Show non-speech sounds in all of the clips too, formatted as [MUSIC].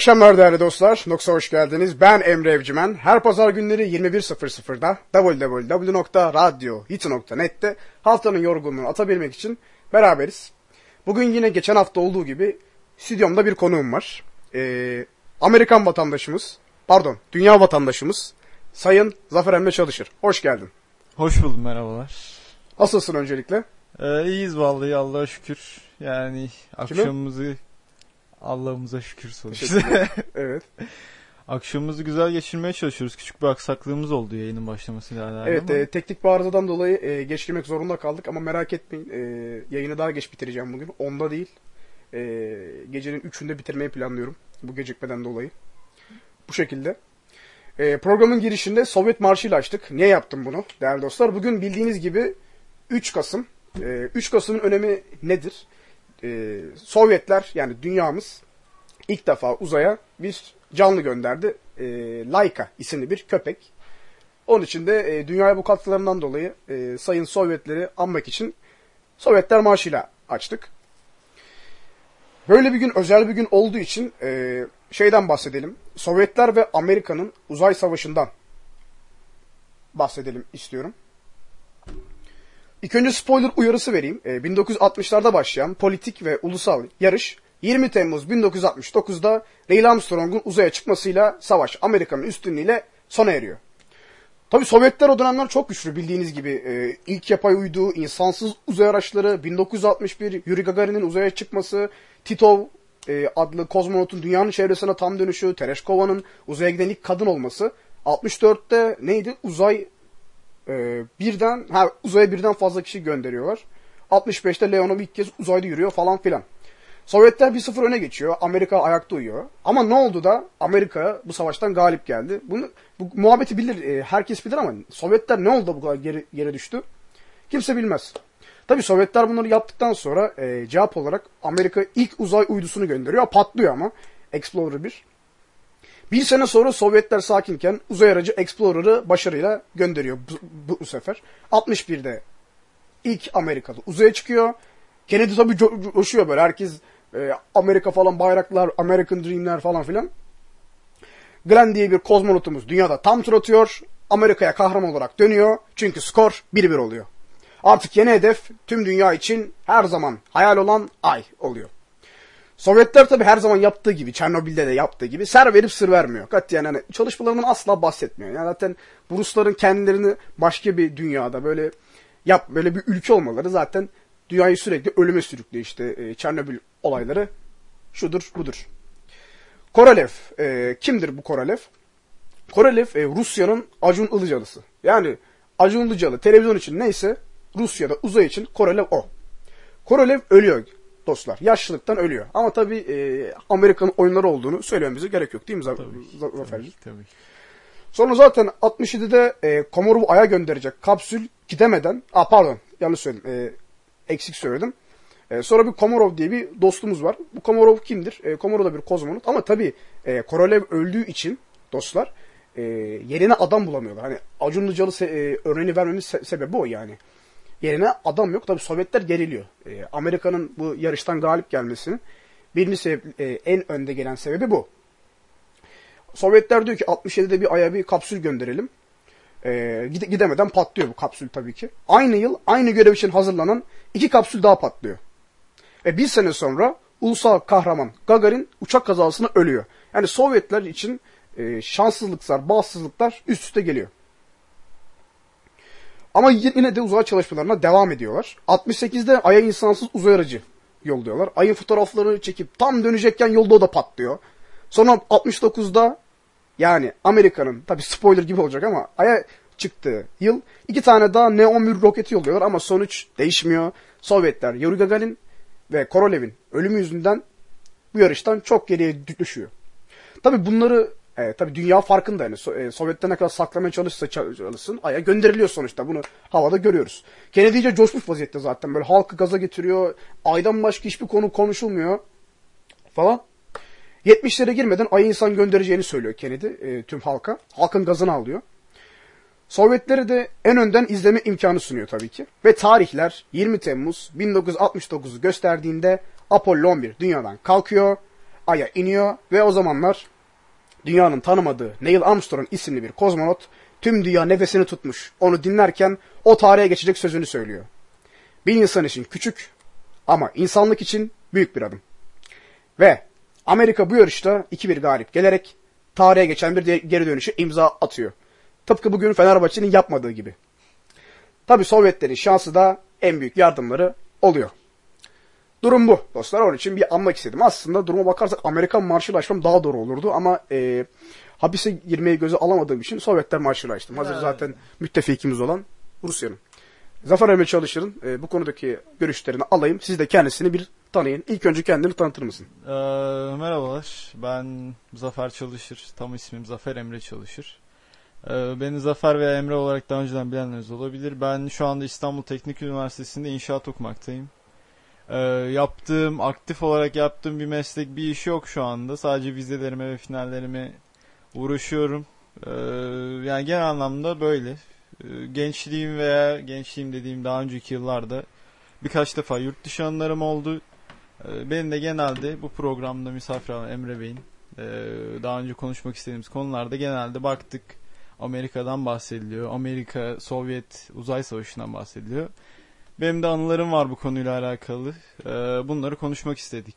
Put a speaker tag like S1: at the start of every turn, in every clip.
S1: Akşamlar değerli dostlar. Nox'a hoş geldiniz. Ben Emre Evcimen. Her pazar günleri 21.00'da www.radyohit.net'te haftanın yorgunluğunu atabilmek için beraberiz. Bugün yine geçen hafta olduğu gibi stüdyomda bir konuğum var. Ee, Amerikan vatandaşımız, pardon dünya vatandaşımız Sayın Zafer Emre Çalışır. Hoş geldin.
S2: Hoş buldum merhabalar.
S1: Nasılsın öncelikle?
S2: Ee, iyiyiz vallahi Allah'a şükür. Yani akşamımızı Allah'ımıza şükür sonuçta. [LAUGHS]
S1: evet.
S2: Akşamımızı güzel geçirmeye çalışıyoruz. Küçük bir aksaklığımız oldu yayının başlamasıyla alakalı.
S1: Evet, e, teknik bir arızadan dolayı e, geç girmek zorunda kaldık ama merak etmeyin. E, yayını daha geç bitireceğim bugün. Onda değil. E, gecenin üçünde bitirmeyi planlıyorum. Bu gecikmeden dolayı. Bu şekilde. E, programın girişinde Sovyet Marşı ile açtık. Niye yaptım bunu değerli dostlar? Bugün bildiğiniz gibi 3 Kasım. E, 3 Kasım'ın önemi nedir? E, Sovyetler yani dünyamız ilk defa uzaya bir canlı gönderdi. E, Laika isimli bir köpek. Onun için de e, dünyaya bu katkılarından dolayı e, sayın Sovyetleri anmak için Sovyetler Marşı'yla açtık. Böyle bir gün özel bir gün olduğu için e, şeyden bahsedelim. Sovyetler ve Amerika'nın uzay savaşından bahsedelim istiyorum. İlk önce spoiler uyarısı vereyim. E, 1960'larda başlayan politik ve ulusal yarış 20 Temmuz 1969'da Neil Armstrong'un uzaya çıkmasıyla savaş Amerika'nın üstünlüğüyle sona eriyor. Tabi Sovyetler o dönemler çok güçlü bildiğiniz gibi. E, ilk yapay uydu, insansız uzay araçları, 1961 Yuri Gagarin'in uzaya çıkması, Titov e, adlı kozmonotun dünyanın çevresine tam dönüşü, Tereshkova'nın uzaya giden ilk kadın olması. 64'te neydi? Uzay e, birden, ha uzaya birden fazla kişi gönderiyorlar. 65'te Leonov ilk kez uzayda yürüyor falan filan. Sovyetler 1-0 öne geçiyor. Amerika ayakta uyuyor. Ama ne oldu da Amerika bu savaştan galip geldi. Bunu bu muhabbeti bilir, e, herkes bilir ama Sovyetler ne oldu da bu kadar geri, geri düştü? Kimse bilmez. Tabii Sovyetler bunları yaptıktan sonra e, cevap olarak Amerika ilk uzay uydusunu gönderiyor. Patlıyor ama Explorer 1. Bir sene sonra Sovyetler sakinken uzay aracı Explorer'ı başarıyla gönderiyor bu, bu, bu sefer. 61'de ilk Amerikalı uzaya çıkıyor. Kennedy tabii co- coşuyor böyle. Herkes e, Amerika falan bayraklar, American Dream'ler falan filan. Glenn diye bir kozmonotumuz dünyada tam tur atıyor. Amerika'ya kahraman olarak dönüyor. Çünkü skor 1-1 oluyor. Artık yeni hedef tüm dünya için her zaman hayal olan ay oluyor. Sovyetler tabi her zaman yaptığı gibi, Çernobil'de de yaptığı gibi ser verip sır vermiyor. Katiyen yani çalışmalarından asla bahsetmiyor. Yani zaten bu Rusların kendilerini başka bir dünyada böyle yap böyle bir ülke olmaları zaten dünyayı sürekli ölüme sürüklüyor işte e, Çernobil olayları şudur budur. Korolev e, kimdir bu Korolev? Korolev e, Rusya'nın Acun Ilıcalısı. Yani Acun Ilıcalı televizyon için neyse Rusya'da uzay için Korolev o. Korolev ölüyor dostlar. Yaşlılıktan ölüyor. Ama tabii e, Amerika'nın oyunları olduğunu söylememize gerek yok değil mi Zafer'cim?
S2: Tabii, tabii.
S1: Sonra zaten 67'de e, Komorov'u Ay'a gönderecek kapsül gidemeden, aa pardon yanlış söyledim, e, eksik söyledim. E, sonra bir Komorov diye bir dostumuz var. Bu Komorov kimdir? E, Komorov da bir kozmonot ama tabii e, Korolev öldüğü için dostlar e, yerine adam bulamıyorlar. Hani Acun Ilıcalı se- e, örneğini vermemin se- sebebi o yani. Yerine adam yok. Tabii Sovyetler geriliyor. E, Amerika'nın bu yarıştan galip gelmesinin birinci sebep, e, en önde gelen sebebi bu. Sovyetler diyor ki 67'de bir aya bir kapsül gönderelim. E, gide- gidemeden patlıyor bu kapsül tabii ki. Aynı yıl aynı görev için hazırlanan iki kapsül daha patlıyor. Ve bir sene sonra ulusal kahraman Gagarin uçak kazasına ölüyor. Yani Sovyetler için e, şanssızlıklar, bağımsızlıklar üst üste geliyor. Ama yine de uzay çalışmalarına devam ediyorlar. 68'de Ay'a insansız uzay aracı yolluyorlar. Ay'ın fotoğraflarını çekip tam dönecekken yolda o da patlıyor. Sonra 69'da yani Amerika'nın tabi spoiler gibi olacak ama Ay'a çıktığı yıl iki tane daha Neon roketi yolluyorlar ama sonuç değişmiyor. Sovyetler Yuri Gagarin ve Korolev'in ölümü yüzünden bu yarıştan çok geriye düşüyor. Tabi bunları e, tabi dünya farkında yani so, e, Sovyetler ne kadar saklamaya çalışsa çalışsın Ay'a gönderiliyor sonuçta bunu havada görüyoruz. Kennedy iyice coşmuş vaziyette zaten böyle halkı gaza getiriyor. Ay'dan başka hiçbir konu konuşulmuyor falan. 70'lere girmeden Ay'a insan göndereceğini söylüyor Kennedy e, tüm halka. Halkın gazını alıyor. Sovyetlere de en önden izleme imkanı sunuyor tabii ki. Ve tarihler 20 Temmuz 1969'u gösterdiğinde Apollo 11 dünyadan kalkıyor. Ay'a iniyor ve o zamanlar dünyanın tanımadığı Neil Armstrong isimli bir kozmonot tüm dünya nefesini tutmuş. Onu dinlerken o tarihe geçecek sözünü söylüyor. Bir insan için küçük ama insanlık için büyük bir adım. Ve Amerika bu yarışta 2-1 galip gelerek tarihe geçen bir geri dönüşü imza atıyor. Tıpkı bugün Fenerbahçe'nin yapmadığı gibi. Tabi Sovyetlerin şansı da en büyük yardımları oluyor. Durum bu dostlar. Onun için bir anmak istedim. Aslında duruma bakarsak Amerikan marşıyla açmam daha doğru olurdu ama e, hapise girmeyi göze alamadığım için Sovyetler marşıyla açtım. Hazır evet. zaten müttefikimiz olan Rusya'nın. Zafer Emre Çalışır'ın e, bu konudaki görüşlerini alayım. Siz de kendisini bir tanıyın. İlk önce kendini tanıtır mısın?
S2: Ee, merhabalar. Ben Zafer Çalışır. Tam ismim Zafer Emre Çalışır. Ee, beni Zafer veya Emre olarak daha önceden bilenleriniz olabilir. Ben şu anda İstanbul Teknik Üniversitesi'nde inşaat okumaktayım. Ee, yaptığım, aktif olarak yaptığım bir meslek, bir iş yok şu anda. Sadece vizelerime ve finallerime uğraşıyorum. Ee, yani genel anlamda böyle. Ee, gençliğim veya gençliğim dediğim daha önceki yıllarda birkaç defa yurt dışı anılarım oldu. Ee, benim de genelde bu programda misafir olan Emre Bey'in e, daha önce konuşmak istediğimiz konularda genelde baktık Amerika'dan bahsediliyor. Amerika Sovyet uzay savaşından bahsediliyor. Benim de anılarım var bu konuyla alakalı. Ee, bunları konuşmak istedik.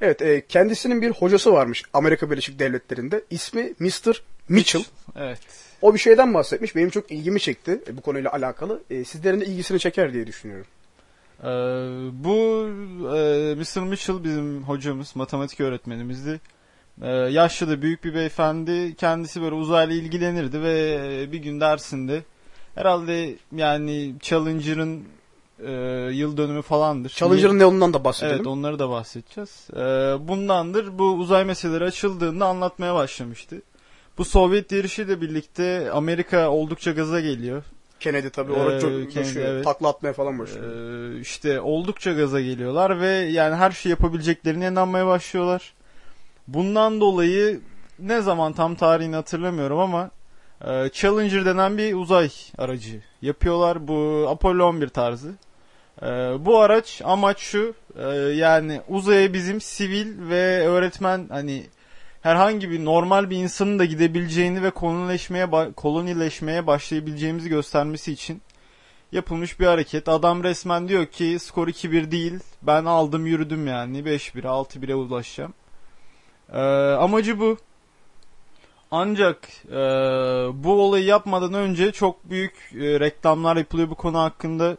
S1: Evet, e, kendisinin bir hocası varmış Amerika Birleşik Devletleri'nde. İsmi Mr. Mitchell.
S2: Evet.
S1: O bir şeyden bahsetmiş. Benim çok ilgimi çekti e, bu konuyla alakalı. E, sizlerin de ilgisini çeker diye düşünüyorum.
S2: Ee, bu e, Mr. Mitchell bizim hocamız, matematik öğretmenimizdi. Ee, yaşlı da büyük bir beyefendi. Kendisi böyle uzayla ilgilenirdi ve e, bir gün dersinde herhalde yani Challenger'ın e, yıl dönümü falandır.
S1: Challenger'ın ne ondan da bahsedelim.
S2: Evet onları da bahsedeceğiz. E, bundandır bu uzay meseleleri açıldığında anlatmaya başlamıştı. Bu Sovyet yarışıyla birlikte Amerika oldukça gaza geliyor.
S1: Kennedy tabii ee, orada çok Kennedy, evet. takla atmaya falan başlıyor.
S2: Ee, işte oldukça gaza geliyorlar ve yani her şey yapabileceklerine inanmaya başlıyorlar. Bundan dolayı ne zaman tam tarihini hatırlamıyorum ama e, Challenger denen bir uzay aracı yapıyorlar. Bu Apollo 11 tarzı. E, bu araç amaç şu e, yani uzaya bizim sivil ve öğretmen hani herhangi bir normal bir insanın da gidebileceğini ve kolonileşmeye kolonileşmeye başlayabileceğimizi göstermesi için yapılmış bir hareket. Adam resmen diyor ki skor 2-1 değil. Ben aldım yürüdüm yani 5-1 6-1'e ulaşacağım. Ee, amacı bu. Ancak e, bu olayı yapmadan önce çok büyük e, reklamlar yapılıyor bu konu hakkında.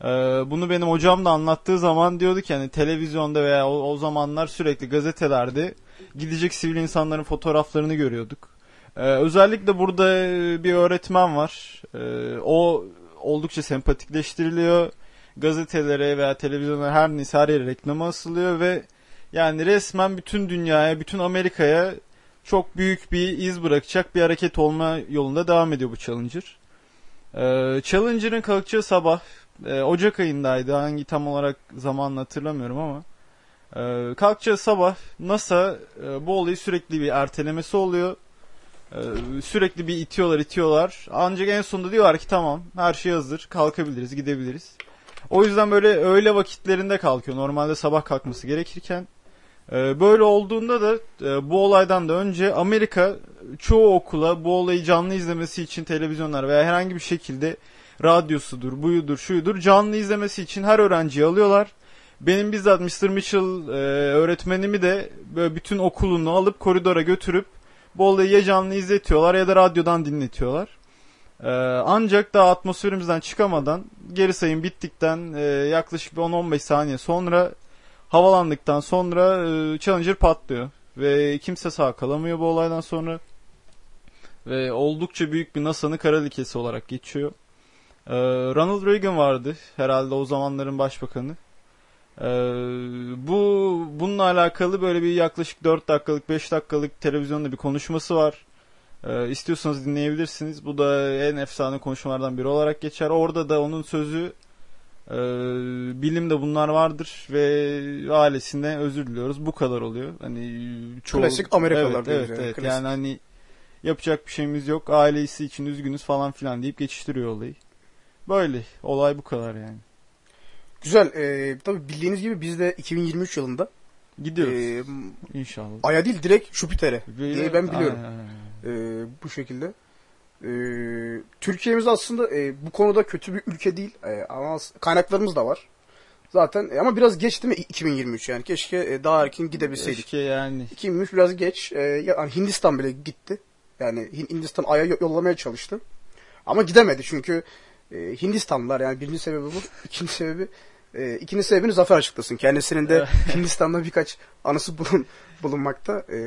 S2: E, bunu benim hocam da anlattığı zaman diyordu ki hani televizyonda veya o, o zamanlar sürekli gazetelerde gidecek sivil insanların fotoğraflarını görüyorduk. Ee, özellikle burada e, bir öğretmen var. Ee, o oldukça sempatikleştiriliyor. Gazetelere veya televizyonlara her neyse her yere reklama asılıyor ve yani resmen bütün dünyaya, bütün Amerika'ya çok büyük bir iz bırakacak bir hareket olma yolunda devam ediyor bu Challenger. Ee, Challenger'ın kalkacağı sabah e, Ocak ayındaydı. Hangi tam olarak zamanını hatırlamıyorum ama ee, kalkacağı sabah NASA e, bu olayı sürekli bir ertelemesi oluyor. Ee, sürekli bir itiyorlar itiyorlar. Ancak en sonunda diyorlar ki tamam her şey hazır kalkabiliriz gidebiliriz. O yüzden böyle öğle vakitlerinde kalkıyor. Normalde sabah kalkması gerekirken. Ee, böyle olduğunda da e, bu olaydan da önce Amerika çoğu okula bu olayı canlı izlemesi için televizyonlar veya herhangi bir şekilde radyosudur, buyudur, şuyudur canlı izlemesi için her öğrenciyi alıyorlar benim bizzat Mr. Mitchell e, öğretmenimi de böyle bütün okulunu alıp koridora götürüp bu olayı ya canlı izletiyorlar ya da radyodan dinletiyorlar. E, ancak daha atmosferimizden çıkamadan geri sayım bittikten e, yaklaşık 10-15 saniye sonra havalandıktan sonra e, Challenger patlıyor. Ve kimse sağ kalamıyor bu olaydan sonra. Ve oldukça büyük bir NASA'nın kara lekesi olarak geçiyor. Ee, Ronald Reagan vardı herhalde o zamanların başbakanı. Ee, bu bununla alakalı böyle bir yaklaşık 4 dakikalık 5 dakikalık televizyonda bir konuşması var. Ee, istiyorsanız dinleyebilirsiniz. Bu da en efsane konuşmalardan biri olarak geçer. Orada da onun sözü e, bilimde bunlar vardır ve ailesine özür diliyoruz. Bu kadar oluyor. Hani
S1: çoğu... Klasik Amerikalılar
S2: evet, evet, yani. evet. Yani hani yapacak bir şeyimiz yok. Ailesi için üzgünüz falan filan deyip geçiştiriyor olayı. Böyle. Olay bu kadar yani.
S1: Güzel. E, tabii bildiğiniz gibi biz de 2023 yılında
S2: Gidiyoruz
S1: Ee,
S2: inşallah.
S1: Ay'a değil direkt Jüpiter'e diye ben biliyorum.
S2: Aynen, aynen.
S1: Ee, bu şekilde. Ee, Türkiye'miz aslında e, bu konuda kötü bir ülke değil Ee, ama kaynaklarımız da var. Zaten e, ama biraz geç değil mi 2023 yani keşke e, daha erken gidebilseydik.
S2: Keşke yani.
S1: 2023 biraz geç. Ee, yani Hindistan bile gitti. Yani Hin- Hindistan Ay'a yo- yollamaya çalıştı. Ama gidemedi çünkü e, Hindistanlılar yani birinci sebebi bu. ikinci sebebi e, ikinci sebebini Zafer açıklasın. Kendisinin de [LAUGHS] Hindistan'da birkaç anısı bulun, bulunmakta. E,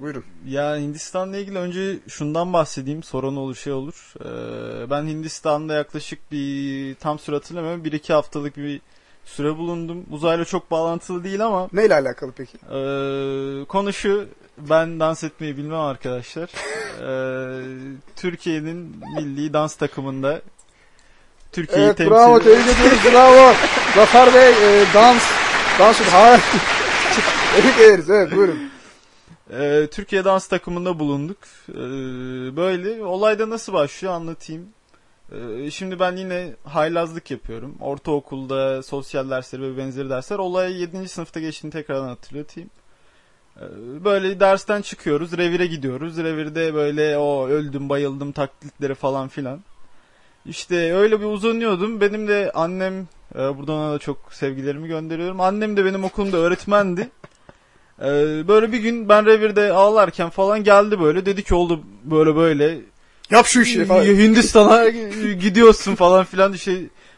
S1: buyurun.
S2: Ya Hindistan'la ilgili önce şundan bahsedeyim. Sorun olur şey olur. Ee, ben Hindistan'da yaklaşık bir tam süre hatırlamıyorum. Bir iki haftalık bir süre bulundum. Uzayla çok bağlantılı değil ama
S1: Neyle alakalı peki?
S2: Ee, konu şu, ben dans etmeyi bilmem arkadaşlar. Ee, Türkiye'nin milli dans takımında Türkiye'yi
S1: Evet
S2: temsil
S1: bravo [LAUGHS] tebrik ediyoruz bravo. Zafer Bey e, dans dans harika. [LAUGHS] tebrik ederiz evet buyurun.
S2: Ee, Türkiye dans takımında bulunduk. Ee, böyle olayda nasıl başlıyor anlatayım. Ee, şimdi ben yine haylazlık yapıyorum. Ortaokulda sosyal dersleri ve benzeri dersler. Olay 7. sınıfta geçtiğini tekrardan hatırlatayım. Ee, Böyle dersten çıkıyoruz, revire gidiyoruz. Revirde böyle o öldüm bayıldım taklitleri falan filan. İşte öyle bir uzanıyordum. Benim de annem, e, buradan ona da çok sevgilerimi gönderiyorum. Annem de benim okulumda öğretmendi. Ee, böyle bir gün ben revirde ağlarken falan geldi böyle. Dedi ki oldu böyle böyle.
S1: Yap şu işi falan.
S2: Hindistan'a [LAUGHS] gidiyorsun falan filan işte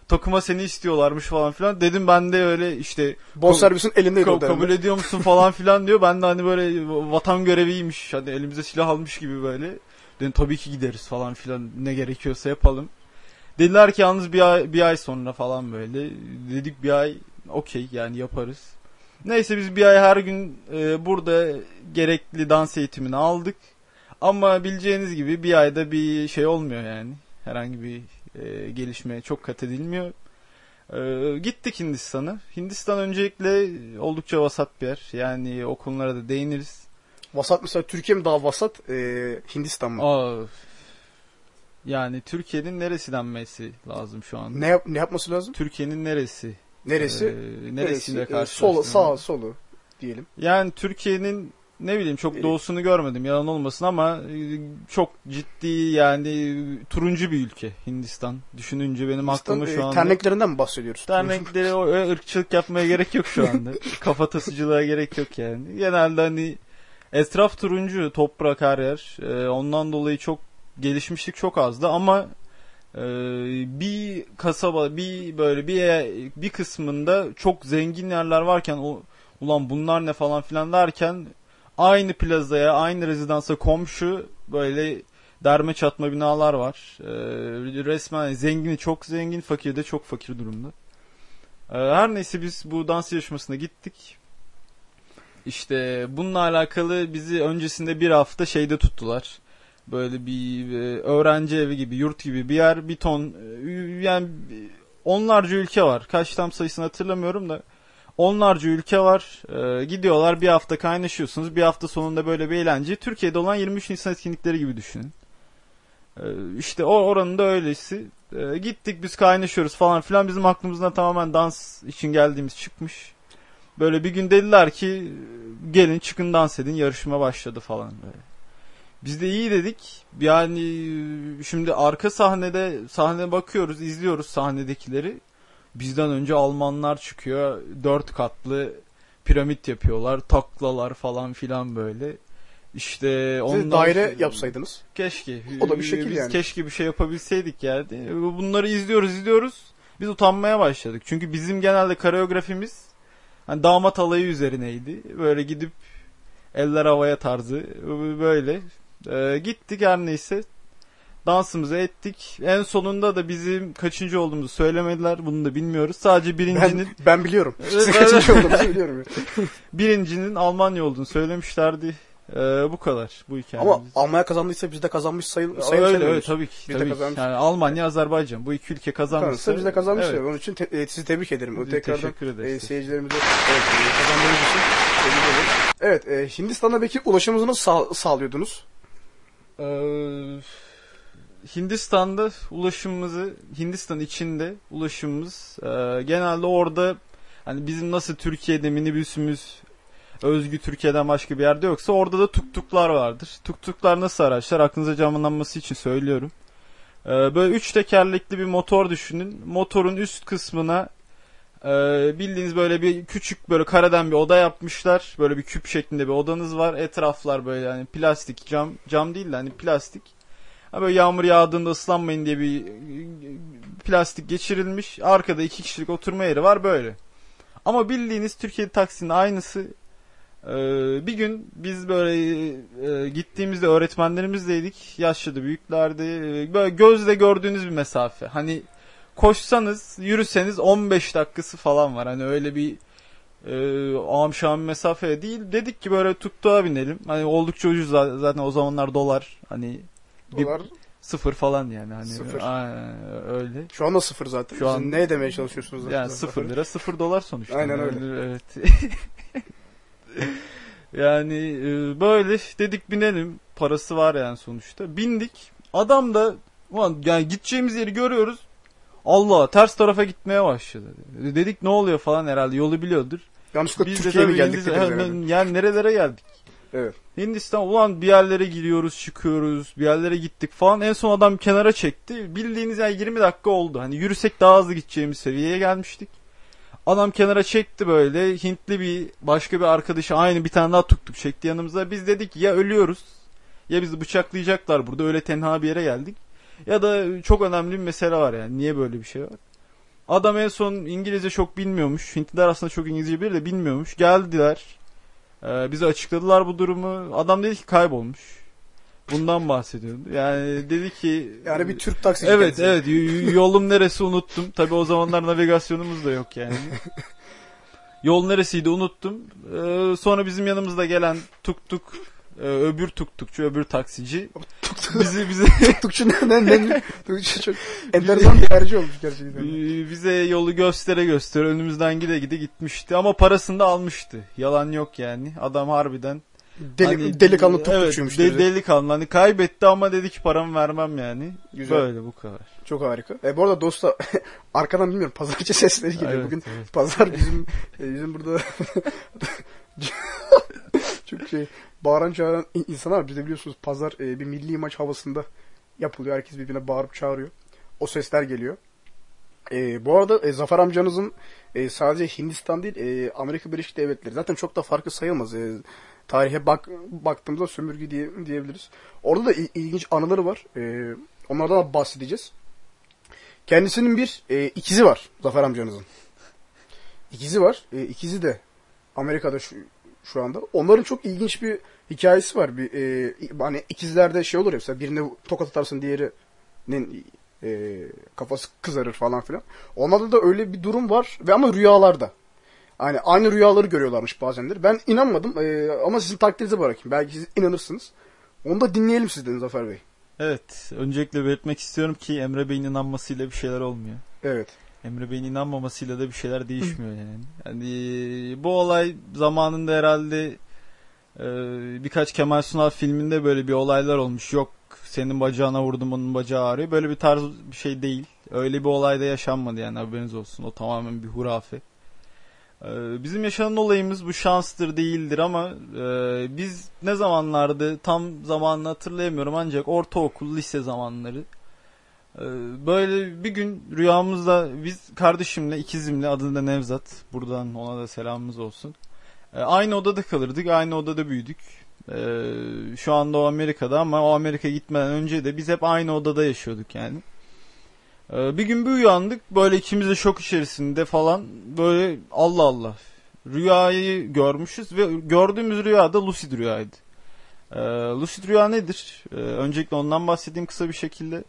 S2: takıma seni istiyorlarmış falan filan. Dedim ben de öyle işte
S1: Bon servisin elindeydi
S2: Ka-
S1: o dönemde.
S2: kabul ediyor musun falan filan diyor. Ben de hani böyle vatan göreviymiş. Hani elimize silah almış gibi böyle. Dedim tabii ki gideriz falan filan ne gerekiyorsa yapalım. Dediler ki yalnız bir ay, bir ay sonra falan böyle. Dedik bir ay okey yani yaparız. Neyse biz bir ay her gün e, burada gerekli dans eğitimini aldık. Ama bileceğiniz gibi bir ayda bir şey olmuyor yani. Herhangi bir e, gelişme çok kat edilmiyor. Ee, gittik Hindistan'a. Hindistan öncelikle oldukça vasat bir yer. Yani o konulara da değiniriz.
S1: Vasat mesela Türkiye mi daha vasat e, Hindistan mı?
S2: Aa, yani Türkiye'nin neresi denmesi lazım şu an?
S1: Ne, yap, ne yapması lazım?
S2: Türkiye'nin neresi?
S1: Neresi?
S2: Ee, neresiyle
S1: E,
S2: karşılaştırma?
S1: Solu, sağ, solu diyelim.
S2: Yani Türkiye'nin ne bileyim çok
S1: Ee,
S2: doğusunu görmedim yalan olmasın ama e, çok ciddi yani turuncu bir ülke Hindistan. Düşününce benim aklıma
S1: Hindistan,
S2: şu
S1: e,
S2: anda
S1: Terneklerinden mi bahsediyoruz?
S2: dernekleri o öyle ırkçılık yapmaya gerek yok şu anda. [LAUGHS] Kafatasıcılığa gerek yok yani. Genelde hani etraf turuncu, toprak her yer. Ee, ondan dolayı çok gelişmişlik çok azdı ama e, bir kasaba, bir böyle bir bir kısmında çok zengin yerler varken o ulan bunlar ne falan filan derken aynı plazaya, aynı rezidansa komşu böyle derme çatma binalar var. Ee, resmen zengini çok zengin, fakiri de çok fakir durumda. Ee, her neyse biz bu dans yarışmasına gittik. İşte bununla alakalı bizi öncesinde bir hafta şeyde tuttular. Böyle bir e, öğrenci evi gibi, yurt gibi bir yer, bir ton e, yani onlarca ülke var. Kaç tam sayısını hatırlamıyorum da onlarca ülke var. Ee, gidiyorlar bir hafta kaynaşıyorsunuz. Bir hafta sonunda böyle bir eğlence. Türkiye'de olan 23 Nisan etkinlikleri gibi düşünün. Ee, işte o oranın da öylesi. Gittik biz kaynaşıyoruz falan filan. Bizim aklımızdan tamamen dans için geldiğimiz çıkmış. Böyle bir gün dediler ki gelin çıkın dans edin yarışma başladı falan böyle. Biz de iyi dedik. Yani şimdi arka sahnede sahneye bakıyoruz, izliyoruz sahnedekileri. Bizden önce Almanlar çıkıyor. Dört katlı piramit yapıyorlar. Taklalar falan filan böyle. İşte
S1: Siz
S2: ondan
S1: daire
S2: sonra-
S1: yapsaydınız.
S2: Keşke.
S1: O da bir şekil
S2: Biz
S1: yani.
S2: keşke bir şey yapabilseydik yani. Bunları izliyoruz izliyoruz. Biz utanmaya başladık. Çünkü bizim genelde koreografimiz hani damat alayı üzerineydi. Böyle gidip eller havaya tarzı böyle. Ee, gittik her neyse. Dansımızı ettik. En sonunda da bizim kaçıncı olduğumuzu söylemediler. Bunu da bilmiyoruz. Sadece birincinin
S1: Ben, ben biliyorum. Siz kaçıncı olduğunuzu biliyorum. [LAUGHS]
S2: birincinin Almanya olduğunu söylemişlerdi. Ee, bu kadar bu hikayemiz.
S1: Ama Almanya kazandıysa biz de kazanmış sayıl
S2: öyle
S1: sayılır.
S2: öyle tabii ki.
S1: Biz de
S2: tabii ki.
S1: kazanmış.
S2: Yani Almanya, Azerbaycan bu iki ülke kazanmışsa
S1: biz de kazanmışız.
S2: Evet.
S1: Onun için te- e, sizi tebrik ederim.
S2: Biz
S1: Tekrardan
S2: teşekkür ederiz.
S1: e, seyircilerimize evet, kazandığınız için tebrik ederim. Evet, e, Hindistan'a peki ulaşımınızı nasıl sağ- sağlıyordunuz?
S2: Ee, Hindistan'da ulaşımımızı Hindistan içinde ulaşımımız e, genelde orada hani bizim nasıl Türkiye'de minibüsümüz özgü Türkiye'den başka bir yerde yoksa orada da tuktuklar vardır. Tuktuklar nasıl araçlar? Aklınıza canlanması için söylüyorum. Ee, böyle üç tekerlekli bir motor düşünün. Motorun üst kısmına e, bildiğiniz böyle bir küçük böyle kareden bir oda yapmışlar. Böyle bir küp şeklinde bir odanız var. Etraflar böyle yani plastik cam cam değil de hani plastik. Ha böyle yağmur yağdığında ıslanmayın diye bir e, plastik geçirilmiş. Arkada iki kişilik oturma yeri var böyle. Ama bildiğiniz Türkiye taksinin aynısı. Ee, bir gün biz böyle e, gittiğimizde öğretmenlerimizleydik. Yaşlı da büyüklerdi. Ee, Böyle gözle gördüğünüz bir mesafe. Hani koşsanız, yürüseniz 15 dakikası falan var. Hani öyle bir e, amşam mesafe değil. Dedik ki böyle tuttuğa binelim. Hani oldukça ucuz za- zaten o zamanlar dolar. Hani bir-
S1: Dolar
S2: sıfır falan yani. Hani
S1: Sıfır.
S2: Aynen, öyle.
S1: şu anda sıfır zaten.
S2: Şu an-
S1: ne demeye çalışıyorsunuz?
S2: Yani
S1: zaten?
S2: sıfır lira sıfır dolar sonuçta.
S1: Aynen öyle.
S2: Evet. [LAUGHS] yani e, böyle dedik binelim. Parası var yani sonuçta. Bindik. Adam da ulan yani gideceğimiz yeri görüyoruz. Allah ters tarafa gitmeye başladı. Dedik ne oluyor falan herhalde yolu biliyordur.
S1: Yanlışlıkla
S2: Biz
S1: Türkiye'ye mi geldik? herhalde.
S2: yani, yani nerelere geldik?
S1: Evet.
S2: Hindistan ulan bir yerlere giriyoruz çıkıyoruz bir yerlere gittik falan en son adam kenara çekti bildiğiniz yani 20 dakika oldu hani yürüsek daha hızlı gideceğimiz seviyeye gelmiştik adam kenara çekti böyle Hintli bir başka bir arkadaşı aynı bir tane daha tuttuk çekti yanımıza biz dedik ya ölüyoruz ya bizi bıçaklayacaklar burada öyle tenha bir yere geldik ya da çok önemli bir mesele var yani niye böyle bir şey var Adam en son İngilizce çok bilmiyormuş. Hintliler aslında çok İngilizce bilir de bilmiyormuş. Geldiler. Ee, bize açıkladılar bu durumu. Adam dedi ki kaybolmuş. Bundan bahsediyordu. Yani dedi ki
S1: Yani bir Türk taksici
S2: Evet
S1: kendisi.
S2: evet yolum neresi unuttum. Tabi o zamanlar navigasyonumuz da yok yani. [LAUGHS] Yol neresiydi unuttum. Ee, sonra bizim yanımızda gelen tuk tuk e, öbür tuk tukçu öbür taksici bizi bize [LAUGHS]
S1: Tuktukçu ne ne ne? Tuktukçu çok enteresan bir tercih olmuş gerçekten.
S2: Ee, bize yolu göstere göstere önümüzden gide gide gitmişti ama parasını da almıştı. Yalan yok yani. Adam harbiden
S1: Deli,
S2: Hani-
S1: delikanlı
S2: Evet,
S1: tuktukçuymuş.
S2: de-
S1: dedi.
S2: delikanlı. Hani kaybetti ama dedi ki paramı vermem yani.
S1: Güzel.
S2: Böyle bu kadar.
S1: Çok harika. E, bu arada dostlar [LAUGHS] arkadan bilmiyorum pazarcı sesleri geliyor.
S2: Evet,
S1: Bugün
S2: evet.
S1: pazar bizim e, bizim burada [LAUGHS] çok şey bağıran çağıran in- insanlar var. Biz de biliyorsunuz pazar e, bir milli maç havasında yapılıyor. Herkes birbirine bağırıp çağırıyor. O sesler geliyor. E, bu arada e, Zafer amcanızın e, sadece Hindistan değil e, Amerika Birleşik Devletleri zaten çok da farkı sayılmaz. E, tarihe bak baktığımızda sömürge diye, diyebiliriz. Orada da il- ilginç anıları var. E, onlardan da bahsedeceğiz. Kendisinin bir e, ikizi var Zafer amcanızın. İkizi var. E, ikizi de Amerika'da şu, şu anda. Onların çok ilginç bir hikayesi var. Bir e, hani ikizlerde şey olur ya mesela birine tokat atarsın diğerinin e, kafası kızarır falan filan. Onlarda da öyle bir durum var ve ama rüyalarda. Hani aynı rüyaları görüyorlarmış bazenleri. Ben inanmadım e, ama sizin takdirinize bırakayım. Belki siz inanırsınız. Onu da dinleyelim sizden Zafer Bey.
S2: Evet. Öncelikle belirtmek istiyorum ki Emre Bey'in inanmasıyla bir şeyler olmuyor.
S1: Evet.
S2: Emre Bey'in inanmamasıyla da bir şeyler değişmiyor yani. Yani bu olay zamanında herhalde e, birkaç Kemal Sunal filminde böyle bir olaylar olmuş. Yok senin bacağına vurdum onun bacağı ağrıyor. Böyle bir tarz bir şey değil. Öyle bir olay da yaşanmadı yani haberiniz olsun. O tamamen bir hurafe. E, bizim yaşanan olayımız bu şanstır değildir ama e, biz ne zamanlardı tam zamanını hatırlayamıyorum ancak ortaokul lise zamanları Böyle bir gün rüyamızda biz kardeşimle ikizimle adı da Nevzat buradan ona da selamımız olsun. Ee, Aynı odada kalırdık aynı odada büyüdük. Ee, Şu anda o Amerika'da ama o Amerika gitmeden önce de biz hep aynı odada yaşıyorduk yani. Ee, Bir gün bir uyandık böyle ikimiz de şok içerisinde falan böyle Allah Allah rüyayı görmüşüz ve gördüğümüz rüya da lucid rüyaydı. Ee, lucid rüya nedir? Ee, öncelikle ondan bahsedeyim kısa bir şekilde.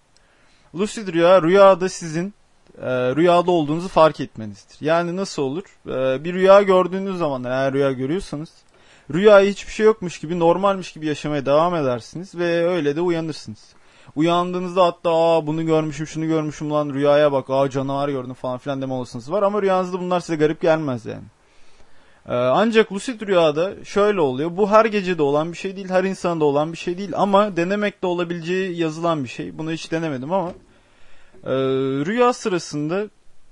S2: Lucid rüya rüyada sizin e, rüyada olduğunuzu fark etmenizdir. Yani nasıl olur? E, bir rüya gördüğünüz zaman eğer rüya görüyorsanız rüyayı hiçbir şey yokmuş gibi normalmiş gibi yaşamaya devam edersiniz ve öyle de uyanırsınız. Uyandığınızda hatta aa bunu görmüşüm şunu görmüşüm lan rüyaya bak aa canavar gördüm falan filan deme olasınız var ama rüyanızda bunlar size garip gelmez yani. Ee, ancak lucid rüyada şöyle oluyor. Bu her gecede olan bir şey değil, her insanda olan bir şey değil ama denemekte olabileceği yazılan bir şey. Bunu hiç denemedim ama e, rüya sırasında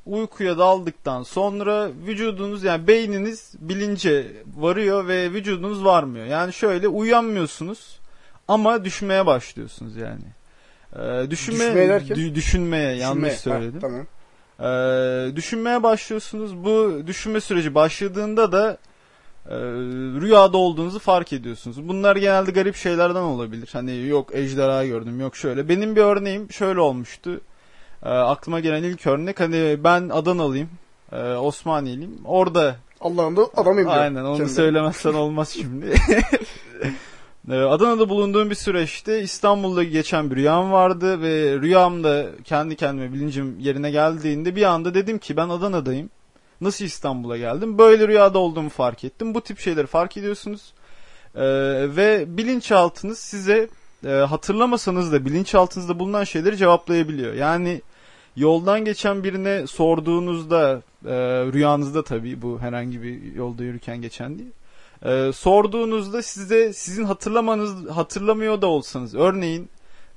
S2: uykuya daldıktan sonra vücudunuz yani beyniniz bilince varıyor ve vücudunuz varmıyor. Yani şöyle uyanmıyorsunuz ama düşmeye başlıyorsunuz yani. Ee, düşünme,
S1: Düşmeye derken?
S2: dü- düşünmeye yanlış
S1: Düşünmeye. Ha,
S2: söyledim.
S1: tamam.
S2: Ee, düşünmeye başlıyorsunuz. Bu düşünme süreci başladığında da e, rüyada olduğunuzu fark ediyorsunuz. Bunlar genelde garip şeylerden olabilir. Hani yok ejderha gördüm, yok şöyle. Benim bir örneğim şöyle olmuştu. Ee, aklıma gelen ilk örnek hani ben Adanalıyım, e, Osmaniyeliyim. Orada
S1: Allah'ım da diyor.
S2: aynen onu
S1: Kendi.
S2: söylemezsen olmaz şimdi. [LAUGHS] Ee, Adana'da bulunduğum bir süreçte İstanbul'da geçen bir rüyam vardı ve rüyamda kendi kendime bilincim yerine geldiğinde bir anda dedim ki ben Adana'dayım. Nasıl İstanbul'a geldim? Böyle rüyada olduğumu fark ettim. Bu tip şeyleri fark ediyorsunuz. Ee, ve bilinçaltınız size e, hatırlamasanız da bilinçaltınızda bulunan şeyleri cevaplayabiliyor. Yani yoldan geçen birine sorduğunuzda e, rüyanızda tabii bu herhangi bir yolda yürürken geçen değil. E, sorduğunuzda size sizin hatırlamanız hatırlamıyor da olsanız örneğin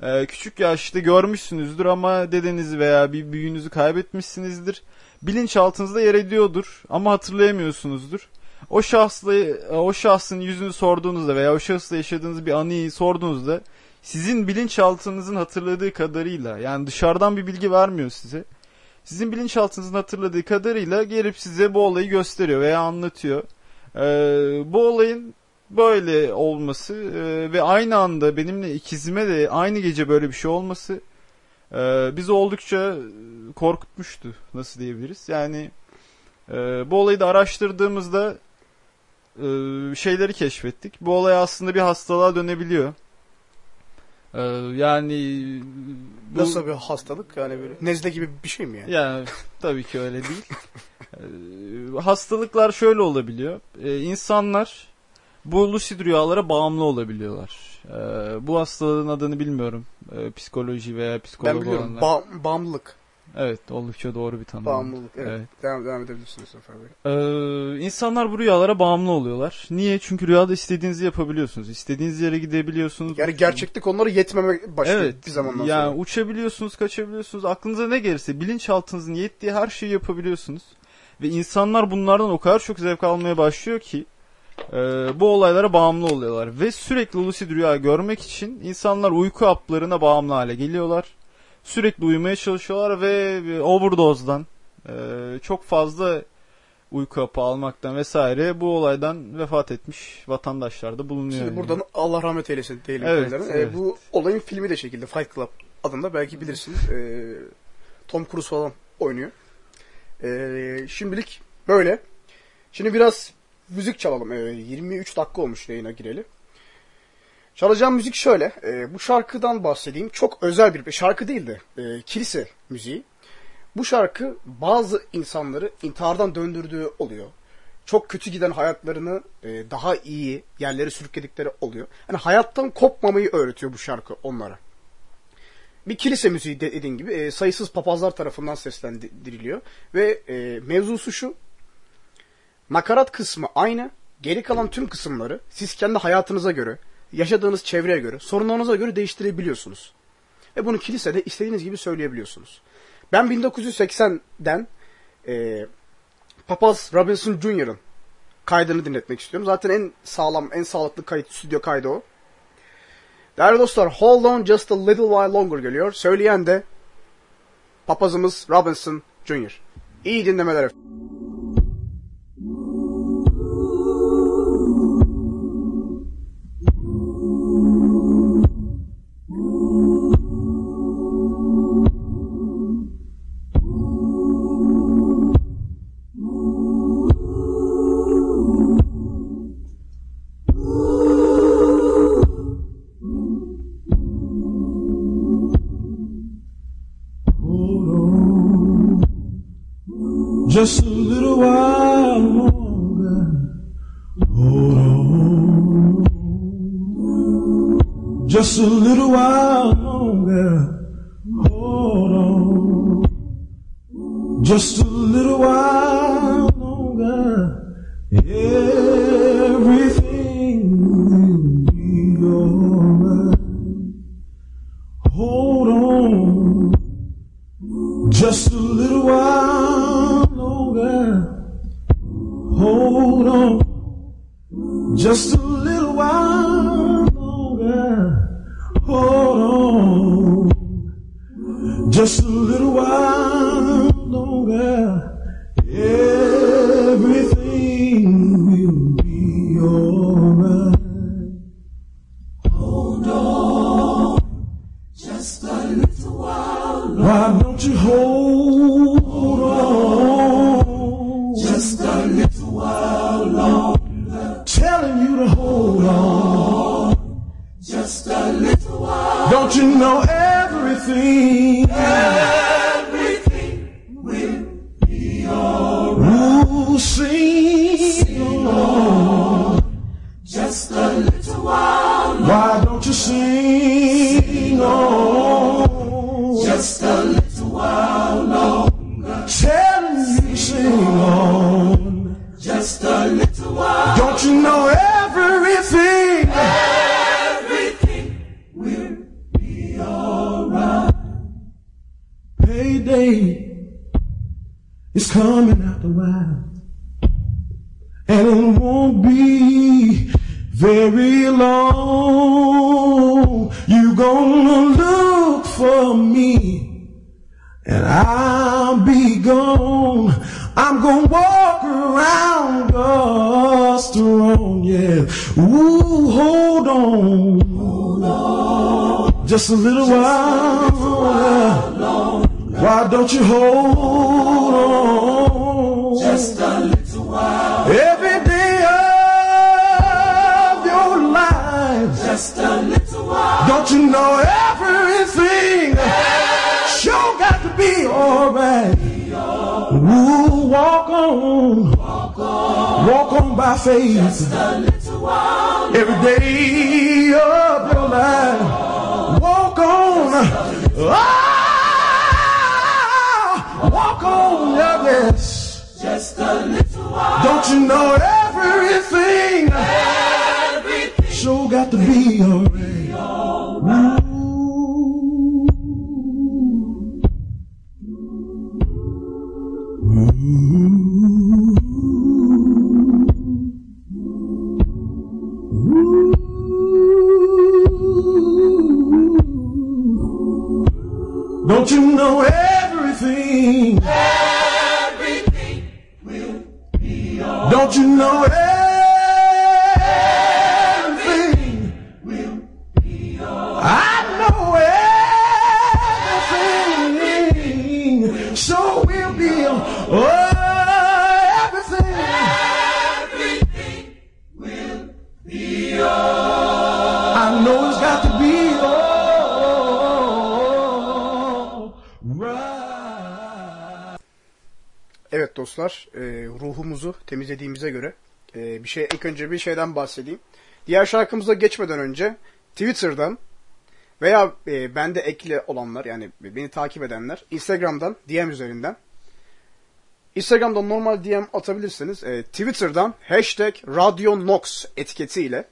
S2: e, küçük yaşta görmüşsünüzdür ama dedenizi veya bir büyüğünüzü kaybetmişsinizdir. Bilinçaltınızda yer ediyordur ama hatırlayamıyorsunuzdur. O şahsla o şahsın yüzünü sorduğunuzda veya o şahısla yaşadığınız bir anıyı sorduğunuzda sizin bilinçaltınızın hatırladığı kadarıyla yani dışarıdan bir bilgi vermiyor size. Sizin bilinçaltınızın hatırladığı kadarıyla gelip size bu olayı gösteriyor veya anlatıyor. Ee, bu olayın böyle olması e, ve aynı anda benimle ikizime de aynı gece böyle bir şey olması e, bizi oldukça korkutmuştu. Nasıl diyebiliriz? Yani e, bu olayı da araştırdığımızda e, şeyleri keşfettik. Bu olay aslında bir hastalığa dönebiliyor. E, yani bu,
S1: Nasıl bir hastalık yani böyle nezle gibi bir şey mi yani?
S2: yani tabii ki öyle değil. Ee, hastalıklar şöyle olabiliyor. Ee, insanlar bu lucid rüyalara bağımlı olabiliyorlar. Ee, bu hastalığın adını bilmiyorum. Ee, psikoloji veya psikolog
S1: Ben biliyorum.
S2: olanlar.
S1: Ba- bağımlılık.
S2: Evet, oldukça doğru bir tanım.
S1: Bağımlılık. Evet.
S2: Evet.
S1: Devam, devam edebilirsiniz Zafer Bey.
S2: Ee, insanlar bu rüyalara bağımlı oluyorlar. Niye? Çünkü rüyada istediğinizi yapabiliyorsunuz. İstediğiniz yere gidebiliyorsunuz.
S1: Yani gerçeklik onları yetmeme başlıyor
S2: Evet.
S1: bir zamandan
S2: yani
S1: sonra.
S2: uçabiliyorsunuz, kaçabiliyorsunuz. Aklınıza ne gelirse bilinçaltınızın yettiği her şeyi yapabiliyorsunuz. Ve insanlar bunlardan o kadar çok zevk almaya başlıyor ki e, bu olaylara bağımlı oluyorlar. Ve sürekli lucid rüya görmek için insanlar uyku haplarına bağımlı hale geliyorlar. Sürekli uyumaya çalışıyorlar ve ve overdose'dan e, çok fazla uyku hapı almaktan vesaire bu olaydan vefat etmiş vatandaşlar da bulunuyor.
S1: Şimdi
S2: yani.
S1: buradan Allah rahmet eylesin diyelim
S2: Evet.
S1: Ee,
S2: evet.
S1: bu olayın filmi de şekilde Fight Club adında belki bilirsiniz. Ee, Tom Cruise falan oynuyor. Ee, şimdilik böyle. Şimdi biraz müzik çalalım. Ee, 23 dakika olmuş yayına gireli. Çalacağım müzik şöyle. Ee, bu şarkıdan bahsedeyim. Çok özel bir şarkı değil de e, kilise müziği. Bu şarkı bazı insanları intihardan döndürdüğü oluyor. Çok kötü giden hayatlarını e, daha iyi yerlere sürükledikleri oluyor. Yani hayattan kopmamayı öğretiyor bu şarkı onlara. Bir kilise müziği de- dediğin gibi e, sayısız papazlar tarafından seslendiriliyor. Ve e, mevzusu şu. Nakarat kısmı aynı. Geri kalan tüm kısımları siz kendi hayatınıza göre, yaşadığınız çevreye göre, sorunlarınıza göre değiştirebiliyorsunuz. Ve bunu kilisede istediğiniz gibi söyleyebiliyorsunuz. Ben 1980'den e, Papaz Robinson Jr.'ın kaydını dinletmek istiyorum. Zaten en sağlam, en sağlıklı kayıt, stüdyo kaydı o. Değerli dostlar, Hold On Just A Little While Longer geliyor. Söyleyen de papazımız Robinson Jr. İyi dinlemeler efendim.
S3: Just a little while coming after a while. And it won't be very long. You're gonna look for me. And I'll be gone. I'm gonna walk around the wrong, yeah. Ooh, hold on. Hold on. Just a little while. Why don't you hold on? Just a little while. Every day of your life. Just a little while. Don't you know everything? Sure got to be alright. Ooh, walk on. Walk on. by faith. Just a little while. Every day of your life. Walk on. Ah, walk on, yeah, yes. Just a little while. Don't you know everything? Everything. Sure got to be alright. Don't you know everything? Everything Don't you know everything
S1: dostlar, e, ruhumuzu temizlediğimize göre e, bir şey ilk önce bir şeyden bahsedeyim. Diğer şarkımıza geçmeden önce Twitter'dan veya e, bende ekli olanlar yani beni takip edenler Instagram'dan DM üzerinden Instagram'dan normal DM atabilirsiniz. E, Twitter'dan hashtag RadyoNox etiketiyle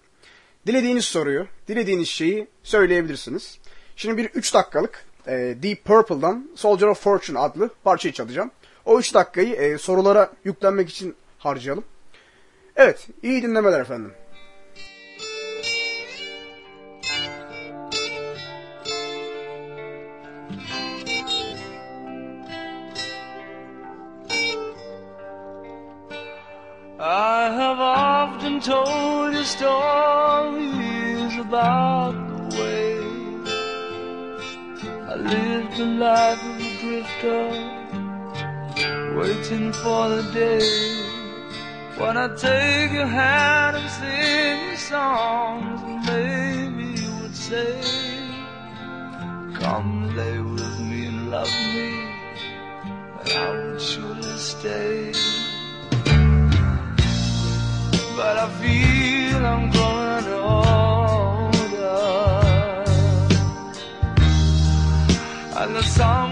S1: dilediğiniz soruyu, dilediğiniz şeyi söyleyebilirsiniz. Şimdi bir 3 dakikalık e, Deep Purple'dan Soldier of Fortune adlı parçayı çalacağım. O 3 dakikayı e, sorulara yüklenmek için harcayalım. Evet, iyi dinlemeler efendim.
S4: I have often told you stories about the way I lived the life of a drifter, waiting for the day when I take your hand and sing songs, and maybe you would say, "Come lay with me and love me," and I would surely stay but I feel I'm growing older. And the songs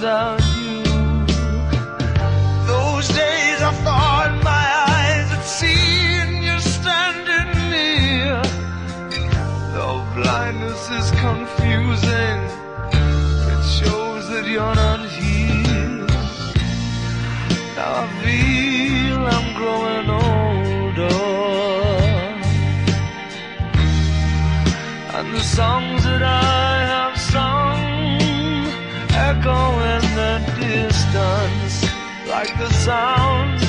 S4: without you. Those days I thought my eyes had seen you standing near. Though blindness is confusing, it shows that you're not here. Now I feel I'm growing. sounds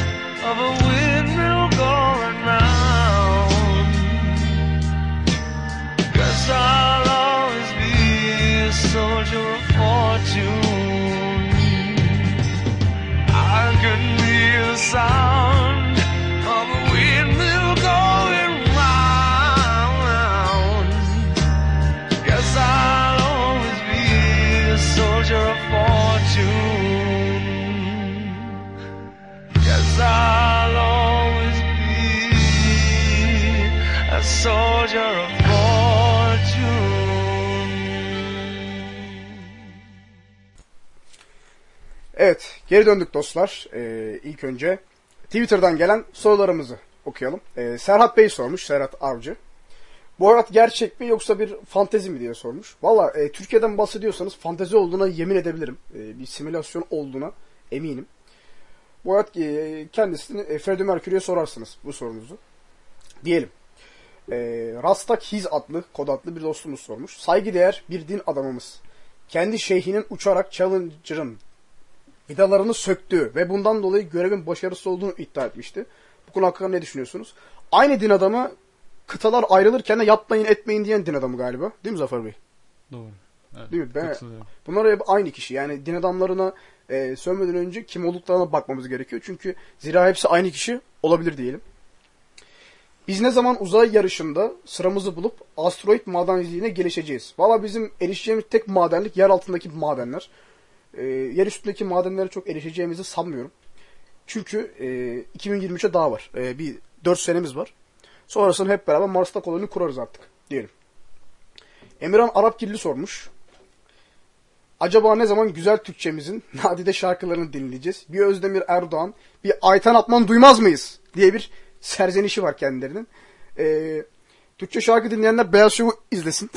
S4: of a windmill going round. Guess I'll always be a soldier of fortune. I can hear
S1: the sound. Geri döndük dostlar. Ee, ilk önce Twitter'dan gelen sorularımızı okuyalım. Ee, Serhat Bey sormuş, Serhat Avcı. Bu hayat gerçek mi yoksa bir fantezi mi diye sormuş. Valla e, Türkiye'den bahsediyorsanız fantezi olduğuna yemin edebilirim. E, bir simülasyon olduğuna eminim. Bu hayat e, kendisini e, Freddie Mercury'ye sorarsınız bu sorunuzu. Diyelim. E, Rastak Hiz adlı, kod adlı bir dostumuz sormuş. Saygıdeğer bir din adamımız. Kendi şeyhinin uçarak Challenger'ın vidalarını söktüğü ve bundan dolayı görevin başarısız olduğunu iddia etmişti. Bu konu hakkında ne düşünüyorsunuz? Aynı din adamı kıtalar ayrılırken de yapmayın etmeyin diyen din adamı galiba. Değil mi Zafer Bey?
S2: Doğru. Evet,
S1: Değil mi? Ben-. Bunlar hep aynı kişi. Yani din adamlarına e, sövmeden önce kim olduklarına bakmamız gerekiyor. Çünkü zira hepsi aynı kişi olabilir diyelim. Biz ne zaman uzay yarışında sıramızı bulup asteroid madenciliğine gelişeceğiz? Valla bizim erişeceğimiz tek madenlik yer altındaki madenler. E, yer üstündeki madenlere çok erişeceğimizi sanmıyorum. Çünkü e, 2023'e daha var. E, bir 4 senemiz var. Sonrasında hep beraber Mars'ta koloni kurarız artık diyelim. Emirhan Arapgilli sormuş. Acaba ne zaman güzel Türkçemizin [LAUGHS] nadide şarkılarını dinleyeceğiz? Bir Özdemir Erdoğan, bir Aytan Atman duymaz mıyız? diye bir serzenişi var kendilerinin. Ee, Türkçe şarkı dinleyenler Beyaz Şov'u izlesin.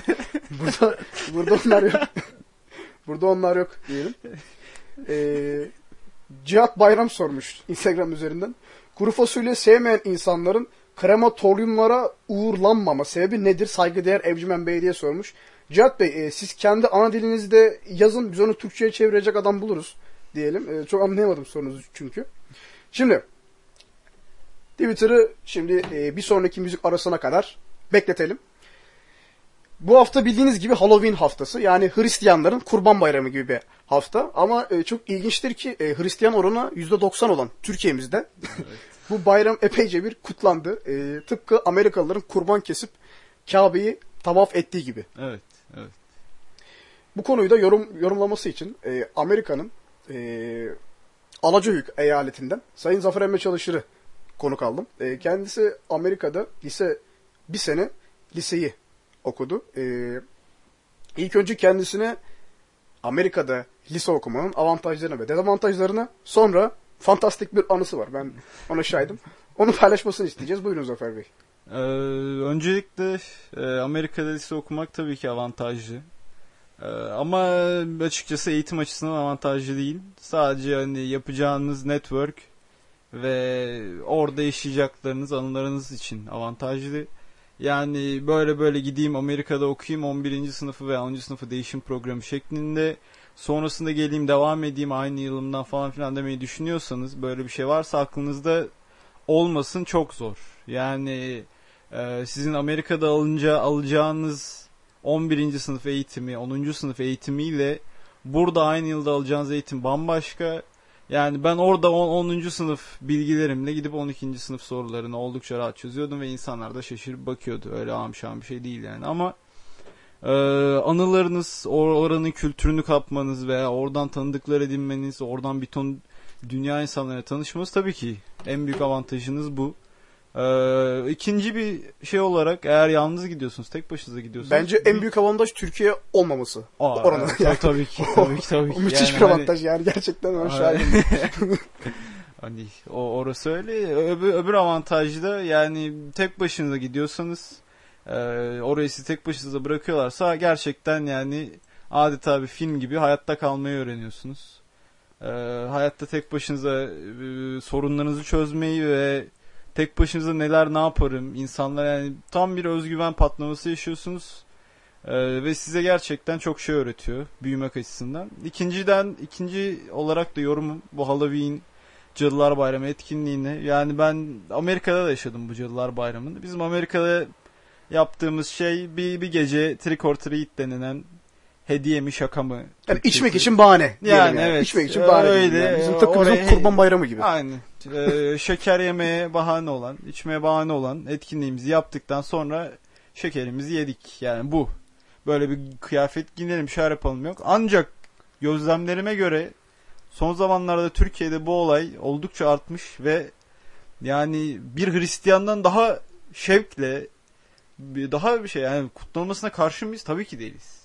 S1: [LAUGHS] burada, [LAUGHS] burada onlar yok. Burada onlar yok diyelim. [LAUGHS] Ee, Cihat Bayram sormuş Instagram üzerinden. Kuru fasulye sevmeyen insanların krematoryumlara uğurlanmama sebebi nedir? Saygıdeğer Evcimen Bey diye sormuş. Cihat Bey e, siz kendi ana dilinizde yazın biz onu Türkçe'ye çevirecek adam buluruz diyelim. E, çok anlayamadım sorunuzu çünkü. Şimdi Twitter'ı şimdi e, bir sonraki müzik arasına kadar bekletelim. Bu hafta bildiğiniz gibi Halloween haftası yani Hristiyanların Kurban Bayramı gibi bir hafta. Ama e, çok ilginçtir ki e, Hristiyan oranı %90 olan Türkiye'mizde [LAUGHS] bu bayram epeyce bir kutlandı. E, tıpkı Amerikalıların kurban kesip Kabe'yi tavaf ettiği gibi.
S2: Evet. Evet.
S1: Bu konuyu da yorum, yorumlaması için e, Amerika'nın e, Alacahük eyaletinden Sayın Zafer Emre Çalışır'ı konuk aldım. E, kendisi Amerika'da lise bir sene liseyi okudu. E, ilk önce kendisine Amerika'da lise okumanın avantajlarını ve dezavantajlarını sonra fantastik bir anısı var. Ben ona şahidim. [LAUGHS] Onu paylaşmasını isteyeceğiz. Buyurun Zafer Bey.
S2: Ee, öncelikle e, Amerika'da lise okumak tabii ki avantajlı. Ee, ama açıkçası eğitim açısından avantajlı değil. Sadece hani yapacağınız network ve orada yaşayacaklarınız, anılarınız için avantajlı. Yani böyle böyle gideyim Amerika'da okuyayım 11. sınıfı ve 10. sınıfı değişim programı şeklinde sonrasında geleyim devam edeyim aynı yılımdan falan filan demeyi düşünüyorsanız böyle bir şey varsa aklınızda olmasın çok zor. Yani e, sizin Amerika'da alınca alacağınız 11. sınıf eğitimi, 10. sınıf eğitimiyle burada aynı yılda alacağınız eğitim bambaşka. Yani ben orada 10. 10. sınıf bilgilerimle gidip 12. sınıf sorularını oldukça rahat çözüyordum ve insanlar da şaşırıp bakıyordu. Öyle amşan bir şey değil yani ama e, anılarınız, or- oranın kültürünü kapmanız veya oradan tanıdıklar edinmeniz, oradan bir ton dünya insanlarıyla tanışmanız tabii ki en büyük avantajınız bu. Ee, ikinci bir şey olarak eğer yalnız gidiyorsunuz, tek başınıza gidiyorsunuz.
S1: Bence en büyük avantaj Türkiye olmaması.
S2: Aa,
S1: oranı.
S2: evet,
S1: Yani.
S2: tabii ki, tabii ki, tabii ki. [LAUGHS]
S1: Müthiş
S2: Yani
S1: bir
S2: hani-
S1: avantaj yani gerçekten ben
S2: Aynen.
S1: şahidim. [LAUGHS]
S2: Hani o orası öyle. Öbür, öbür avantajı da yani tek başınıza gidiyorsanız e, orayı sizi tek başınıza bırakıyorlarsa gerçekten yani adeta bir film gibi hayatta kalmayı öğreniyorsunuz. E, hayatta tek başınıza e, sorunlarınızı çözmeyi ve tek başınıza neler ne yaparım insanlar yani tam bir özgüven patlaması yaşıyorsunuz. E, ve size gerçekten çok şey öğretiyor büyümek açısından. İkinciden ikinci olarak da yorumum bu Halloween Cadılar Bayramı etkinliğini. Yani ben Amerika'da da yaşadım bu Cadılar Bayramı'nı. Bizim Amerika'da yaptığımız şey bir, bir gece trick or treat denilen hediye mi şaka mı?
S1: Yani
S2: Türkçesi.
S1: içmek için bahane. diyelim
S2: Yani evet.
S1: İçmek için
S2: Ee,
S1: bahane.
S2: öyle.
S1: Yani. Bizim tıpkı bizim
S2: Oraya-
S1: kurban bayramı gibi.
S2: Aynen. Ee, şeker yemeye bahane olan, içmeye bahane olan etkinliğimizi yaptıktan sonra şekerimizi yedik. Yani bu. Böyle bir kıyafet giyinelim, şey yapalım yok. Ancak gözlemlerime göre son zamanlarda Türkiye'de bu olay oldukça artmış ve yani bir Hristiyandan daha şevkle daha bir şey yani kutlanmasına karşı mıyız? Tabii ki değiliz.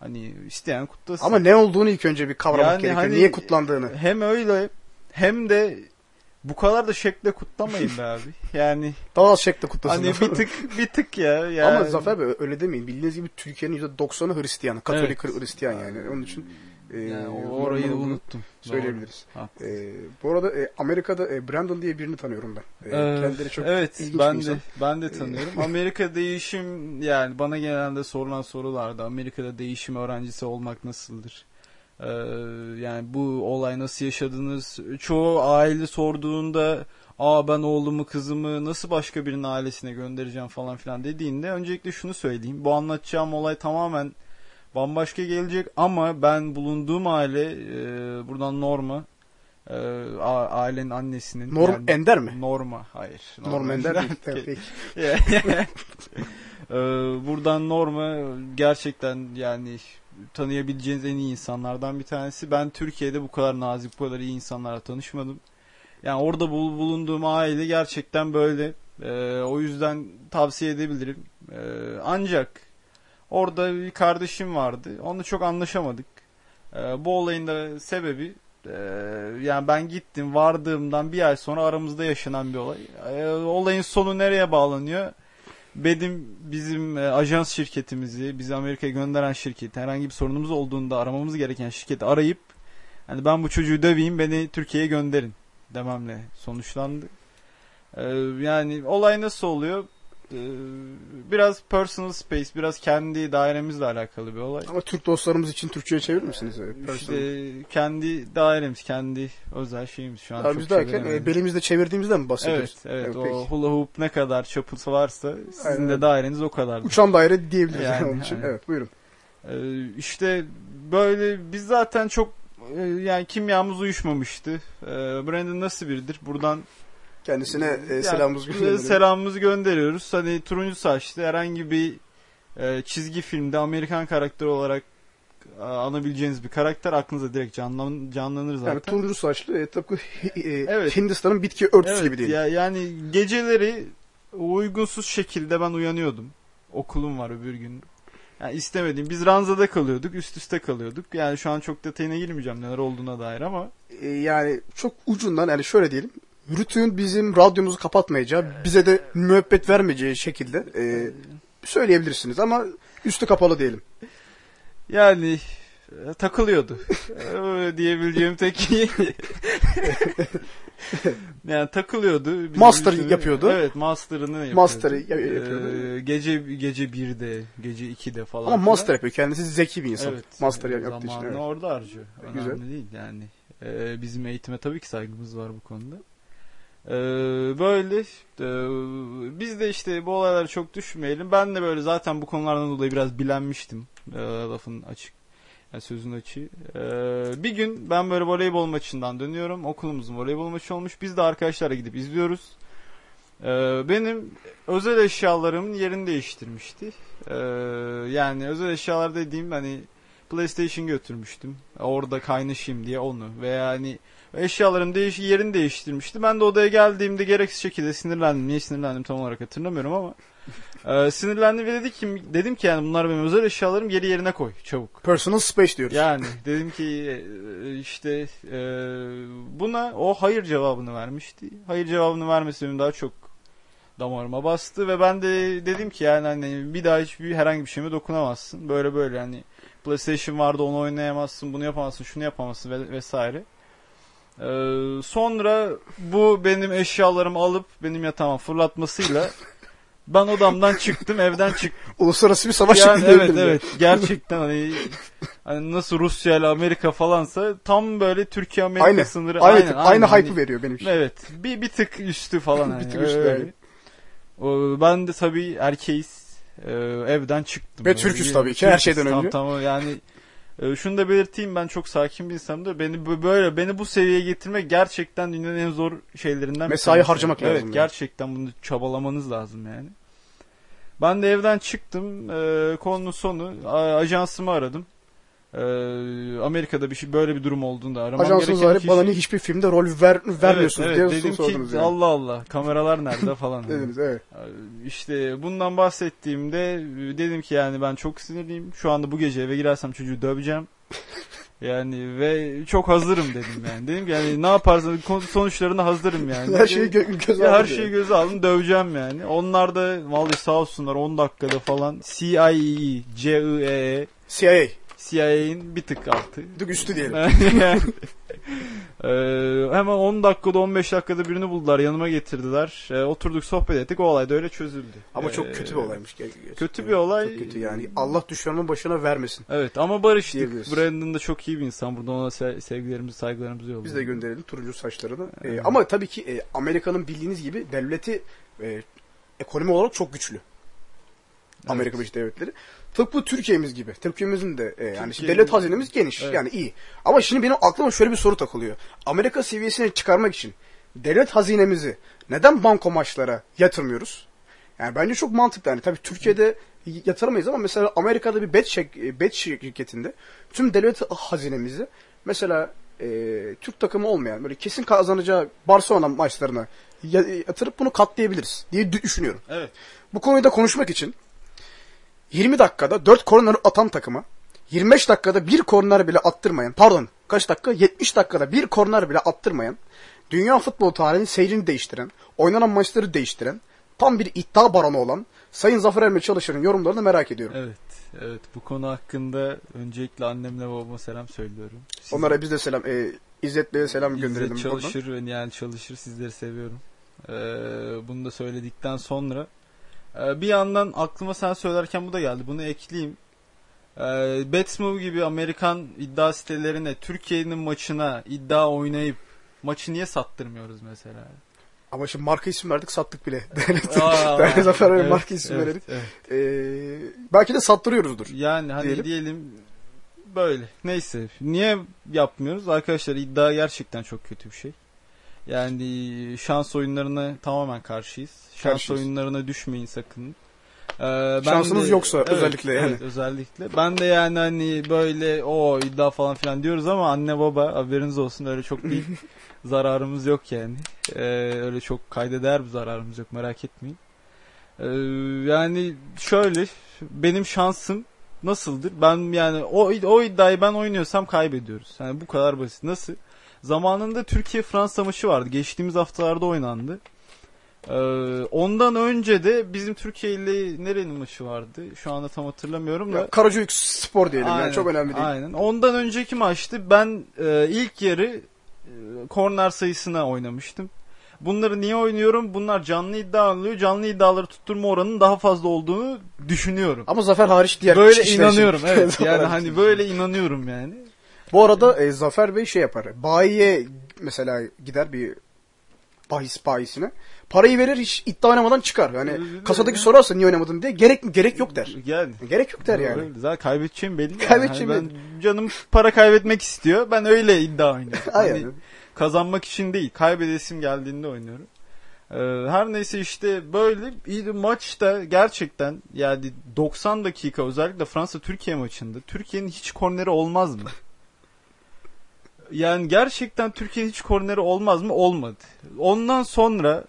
S2: Hani isteyen kutlasın.
S1: Ama ne olduğunu ilk önce bir kavramak
S2: Yani
S1: gerekiyor.
S2: hani-
S1: Niye kutlandığını.
S2: hem öyle hem de bu kadar da şekle kutlamayın be abi. [LAUGHS] Yani
S1: Daha az şekle kutlasın.
S2: hani bir tık bir tık ya. Yani,
S1: Ama Zafer Bey öyle demeyin. Bildiğiniz gibi Türkiye'nin %90'ı Hristiyan. Katolik
S2: Evet.
S1: Hristiyan yani. Onun için e,
S2: yani orayı unuttum.
S1: Söyleyebiliriz.
S2: Doğru.
S1: E, bu arada e, Amerika'da e, Brandon diye birini tanıyorum ben. E,
S2: Ee,
S1: kendileri çok
S2: evet
S1: ilginç bir
S2: ben de
S1: insan.
S2: ben de tanıyorum. [LAUGHS] Amerika değişim yani bana genelde sorulan sorularda Amerika'da değişim öğrencisi olmak nasıldır? Ee, yani bu olay nasıl yaşadınız? Çoğu aile sorduğunda aa ben oğlumu kızımı nasıl başka birinin ailesine göndereceğim falan filan dediğinde öncelikle şunu söyleyeyim. Bu anlatacağım olay tamamen bambaşka gelecek ama ben bulunduğum aile e, buradan Norma e, ailenin annesinin
S1: Norm
S2: yani-
S1: Ender mi?
S2: Norma hayır.
S1: Norm Ender. Tabii, peki.
S2: Ee, [LAUGHS] buradan Norma gerçekten yani tanıyabileceğiniz en iyi insanlardan bir tanesi. Ben Türkiye'de bu kadar nazik, bu kadar iyi insanlarla tanışmadım. Yani orada bul- bulunduğum aile gerçekten böyle. Ee, o yüzden tavsiye edebilirim. Ee, ancak orada bir kardeşim vardı. Onunla çok anlaşamadık. Ee, bu olayın da sebebi e, yani ben gittim vardığımdan bir ay sonra aramızda yaşanan bir olay. Ee, olayın sonu nereye bağlanıyor? Benim bizim e, ajans şirketimizi, bizi Amerika'ya gönderen şirketi herhangi bir sorunumuz olduğunda aramamız gereken şirketi arayıp hani ben bu çocuğu döveyim beni Türkiye'ye gönderin dememle sonuçlandı. Ee, yani olay nasıl oluyor? Ee, biraz personal space, biraz kendi dairemizle alakalı bir olay.
S1: Ama Türk dostlarımız için Türkçe'ye çevirir misiniz? E, personal?
S2: İşte kendi dairemiz, kendi özel şeyimiz şu an
S1: biz derken e, belimizde çevirdiğimizden mi bahsediyoruz?
S2: Evet, evet. o
S1: peki.
S2: hula hoop ne kadar çapısı varsa sizin
S1: Aynen.
S2: de daireniz o kadar.
S1: Uçan daire diyebiliriz
S2: Yani,
S1: onun için. Evet buyurun.
S2: Ee, işte böyle biz zaten çok e, yani kimyamız uyuşmamıştı. Ee, Brandon nasıl biridir? Buradan
S1: Kendisine e,
S2: yani,
S1: selamımızı
S2: e,
S1: gönderelim.
S2: selamımızı gönderiyoruz. Hani turuncu saçlı herhangi bir e, çizgi filmde Amerikan karakteri olarak e, anabileceğiniz bir karakter aklınıza direkt canlan, canlanır zaten.
S1: Yani turuncu saçlı e, tıpkı [LAUGHS] e,
S2: Evet.
S1: Hindistan'ın bitki örtüsü
S2: Evet,
S1: gibi değil.
S2: Ya, yani geceleri uygunsuz şekilde ben uyanıyordum. Okulum var öbür gün. Yani istemediğim. Biz ranzada kalıyorduk. Üst üste kalıyorduk. Yani şu an çok detayına girmeyeceğim neler olduğuna dair ama.
S1: E, yani çok ucundan yani şöyle diyelim. Rütü'nün bizim radyomuzu kapatmayacağı, bize de müebbet vermeyeceği şekilde e, söyleyebilirsiniz ama üstü kapalı diyelim.
S2: Yani e, takılıyordu. [LAUGHS] Öyle diyebileceğim tek [LAUGHS] yani takılıyordu. Bizim
S1: Master
S2: üstüne-
S1: yapıyordu.
S2: Evet, master'ını yapıyordu.
S1: Master'ı ya- yapıyordu.
S2: Ee, gece gece 1'de, gece 2'de falan.
S1: Ama master yapıyor. Kendisi zeki bir insan.
S2: Evet.
S1: Master
S2: e,
S1: yaptığı için.
S2: Zamanını
S1: Evet.
S2: orada harcıyor. Önemli
S1: Güzel.
S2: değil yani. Ee, bizim eğitime tabii ki saygımız var bu konuda. Ee, böyle e, biz de işte bu olaylara çok düşmeyelim. Ben de böyle zaten bu konulardan dolayı biraz bilenmiştim. Ee, lafın açık. Yani sözün açığı. Ee, bir gün ben böyle voleybol maçından dönüyorum. Okulumuzun voleybol maçı olmuş. Biz de arkadaşlarla gidip izliyoruz. Ee, benim özel eşyalarımın yerini değiştirmişti. Ee, yani özel eşyalar dediğim hani PlayStation götürmüştüm. Orada kaynaşayım diye onu. Veya hani eşyalarım değiş yerini değiştirmişti. Ben de odaya geldiğimde gereksiz şekilde sinirlendim. Niye sinirlendim tam olarak hatırlamıyorum ama. [LAUGHS] e, sinirlendim ve dedi ki, dedim ki yani bunlar benim özel eşyalarım geri yerine koy çabuk.
S1: Personal space diyoruz.
S2: Yani dedim ki işte e, buna o hayır cevabını vermişti. Hayır cevabını vermesi benim daha çok damarıma bastı ve ben de dedim ki yani hani bir daha hiçbir herhangi bir şeyime dokunamazsın. Böyle böyle hani PlayStation vardı onu oynayamazsın, bunu yapamazsın, şunu yapamazsın ve, vesaire. Ee, sonra bu benim eşyalarımı alıp benim yatağıma fırlatmasıyla ben odamdan çıktım, evden çıktım.
S1: Uluslararası bir savaş
S2: Yani
S1: çıktı
S2: evet evet gerçekten hani, hani nasıl Rusya ile Amerika falansa tam böyle Türkiye Amerika
S1: Aynı.
S2: sınırı
S1: Aynı,
S2: aynen,
S1: tip, aynı
S2: aynen.
S1: hype'ı veriyor benim için.
S2: Evet. Bir bir tık üstü falan [LAUGHS] hani.
S1: Bir tık üstü,
S2: öyle. O, ben de tabii erkeğiz. Ee, evden çıktım.
S1: Ve Türküz tabii ki, her şeyden
S2: tam,
S1: önce.
S2: Tamam yani e, şunu da belirteyim ben çok sakin bir insanımdır. Beni böyle beni bu seviyeye getirmek gerçekten dünyanın en zor şeylerinden bir
S1: Mesai
S2: tanesi.
S1: harcamak lazım
S2: Evet
S1: yani.
S2: gerçekten bunu çabalamanız lazım yani. Ben de evden çıktım. E, konunun sonu a- ajansımı aradım. Ee, Amerika'da bir şey böyle bir durum olduğunda aramam
S1: Ajansınız
S2: gereken kişi...
S1: bana niye hiçbir filmde rol ver, vermiyorsunuz
S2: evet,
S1: diye
S2: evet, dedim
S1: sordunuz
S2: ki
S1: yani.
S2: Allah Allah kameralar nerede falan. [LAUGHS]
S1: Dediniz evet.
S2: İşte bundan bahsettiğimde e, dedim ki yani ben çok sinirliyim. Şu anda bu gece eve girersem çocuğu döveceğim. [LAUGHS] Yani ve çok hazırım dedim yani. Dedim ki yani ne yaparsan sonuçlarına hazırım yani.
S1: Her şeyi gö- göze
S2: Ya her
S1: aldım
S2: şeyi göze aldım döveceğim yani. Onlar da vallahi sağ olsunlar 10 dakikada falan CIE, CIE,
S1: CIA.
S2: CIA'in bir tık altı.
S1: Dık üstü diyelim. [LAUGHS]
S2: Ee, hemen 10 dakikada 15 dakikada birini buldular yanıma getirdiler. Ee, oturduk sohbet ettik o olay da öyle çözüldü.
S1: Ama
S2: Ee,
S1: çok kötü bir olaymış. gerçekten.
S2: kötü bir olay.
S1: Çok kötü yani. Allah düşmanın başına vermesin.
S2: Evet ama barıştık. Brandon da çok iyi bir insan. Burada ona se- sevgilerimizi saygılarımızı yolluyoruz.
S1: Biz de gönderelim turuncu saçlarını. Ee, ama tabii ki e, Amerika'nın bildiğiniz gibi devleti e, ekonomi olarak çok güçlü. Amerika Birleşik Devletleri. Tıpkı Türkiye'miz gibi. Türkiye'mizin de e, yani
S2: Türkiye-
S1: devlet hazinemiz geniş.
S2: Evet.
S1: Yani iyi. Ama şimdi benim aklıma şöyle bir soru takılıyor. Amerika seviyesine çıkarmak için devlet hazinemizi neden banko maçlara yatırmıyoruz? Yani bence çok mantıklı. Yani tabii Türkiye'de yatıramayız ama mesela Amerika'da bir bet, şek, bet şirketinde tüm devlet hazinemizi mesela e, Türk takımı olmayan böyle kesin kazanacağı Barcelona maçlarına ya- yatırıp bunu katlayabiliriz diye düşünüyorum.
S2: Evet.
S1: Bu konuyu da konuşmak için 20 dakikada 4 korner atan takıma 25 dakikada bir korner bile attırmayan pardon kaç dakika 70 dakikada bir korner bile attırmayan dünya futbol tarihinin seyrini değiştiren oynanan maçları değiştiren tam bir iddia baronu olan Sayın Zafer Emre Çalışır'ın yorumlarını merak ediyorum.
S2: Evet. Evet. Bu konu hakkında öncelikle annemle babama selam söylüyorum. Siz-
S1: Onlara biz de selam e, İzzet Bey'e selam
S2: İzzet
S1: gönderelim. buradan.
S2: çalışır ve Nihal çalışır. Sizleri seviyorum. Ee, bunu da söyledikten sonra e, bir yandan aklıma sen söylerken bu da geldi. Bunu ekleyeyim. Ee, Betsmove gibi Amerikan iddia sitelerine Türkiye'nin maçına iddia oynayıp maçı niye sattırmıyoruz mesela?
S1: Ama şimdi marka isim verdik sattık bile. [LAUGHS] Değerli Zafer
S2: evet,
S1: marka isim
S2: evet,
S1: verelim.
S2: evet.
S1: E, belki de sattırıyoruzdur.
S2: Yani hani
S1: Diyelim.
S2: diyelim. böyle. Neyse. Niye yapmıyoruz? Arkadaşlar iddia gerçekten çok kötü bir şey. Yani şans oyunlarına tamamen karşıyız. Şans
S1: Karşıyız.
S2: oyunlarına düşmeyin sakın. Ee, ben
S1: Şansınız yoksa
S2: Evet,
S1: özellikle yani.
S2: Evet özellikle. Ben de yani hani böyle o iddia falan filan diyoruz ama anne baba haberiniz olsun öyle çok bir [LAUGHS] zararımız yok yani. Ee, öyle çok kayda değer bir zararımız yok merak etmeyin. Ee, yani şöyle benim şansım nasıldır? Ben yani o o iddiayı ben oynuyorsam kaybediyoruz. Yani bu kadar basit. Nasıl? Zamanında Türkiye Fransa maçı vardı. Geçtiğimiz haftalarda oynandı. Ee, ondan önce de bizim Türkiye ile nerenin maçı vardı? Şu anda tam hatırlamıyorum da.
S1: Ya, Spor diyelim
S2: Aynen,
S1: yani çok önemli değil.
S2: Aynen. Ondan önceki maçtı ben e, ilk yarı e, korner sayısına oynamıştım. Bunları niye oynuyorum? Bunlar canlı iddia alıyor. Canlı iddiaları tutturma oranının daha fazla olduğunu düşünüyorum.
S1: Ama Zafer hariç diğer
S2: böyle
S1: kişiler için-
S2: inanıyorum evet. Yani hani böyle inanıyorum yani.
S1: Bu arada e, Zafer Bey şey yapar. Bayiye mesela gider bir bahis bayisine. Parayı verir hiç iddia oynamadan çıkar. Yani kasadaki sorarsa niye oynamadın diye gerek gerek yok der.
S2: Yani.
S1: Gerek yok der yani.
S2: Zaten kaybedeceğim belli. yani.
S1: Kaybedeceğim
S2: Hani ben canım para kaybetmek istiyor. Ben öyle iddia oynuyorum. [LAUGHS]
S1: Aynen.
S2: Hani kazanmak için değil. Kaybedesim geldiğinde oynuyorum. Ee, her neyse işte böyle bir maçta gerçekten yani 90 dakika özellikle Fransa Türkiye maçında Türkiye'nin hiç korneri olmaz mı? Yani gerçekten Türkiye'nin hiç korneri olmaz mı? Olmadı. Ondan sonra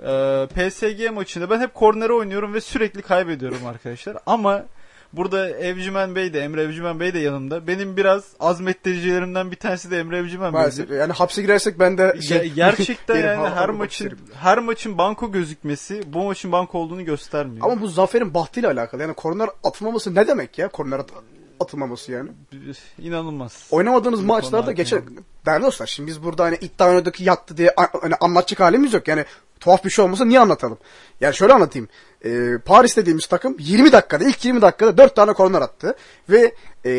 S2: e, PSG maçında ben hep korneri oynuyorum ve sürekli kaybediyorum arkadaşlar. [LAUGHS] Ama burada Evcimen Bey de Emre Evcimen Bey de yanımda. Benim biraz azmettiricilerimden bir tanesi de Emre Evcimen Bey.
S1: Yani hapse girersek ben de
S2: Ge- gerçekten [LAUGHS]
S1: Yerim,
S2: yani
S1: ha-
S2: her maçın
S1: isterim.
S2: her maçın banko gözükmesi bu maçın banko olduğunu göstermiyor.
S1: Ama bu Zafer'in bahtıyla alakalı. Yani korner atılmaması ne demek ya? Korner at- atılmaması yani.
S2: inanılmaz.
S1: Oynamadığınız
S2: Bu
S1: maçlarda geçen...
S2: hakkında.
S1: Değerli dostlar şimdi biz burada hani iddia oynadık yattı diye hani anlatacak halimiz yok. Yani tuhaf bir şey olmasa niye anlatalım? Yani şöyle anlatayım. Ee, Paris dediğimiz takım 20 dakikada ilk 20 dakikada 4 tane korner attı. Ve e,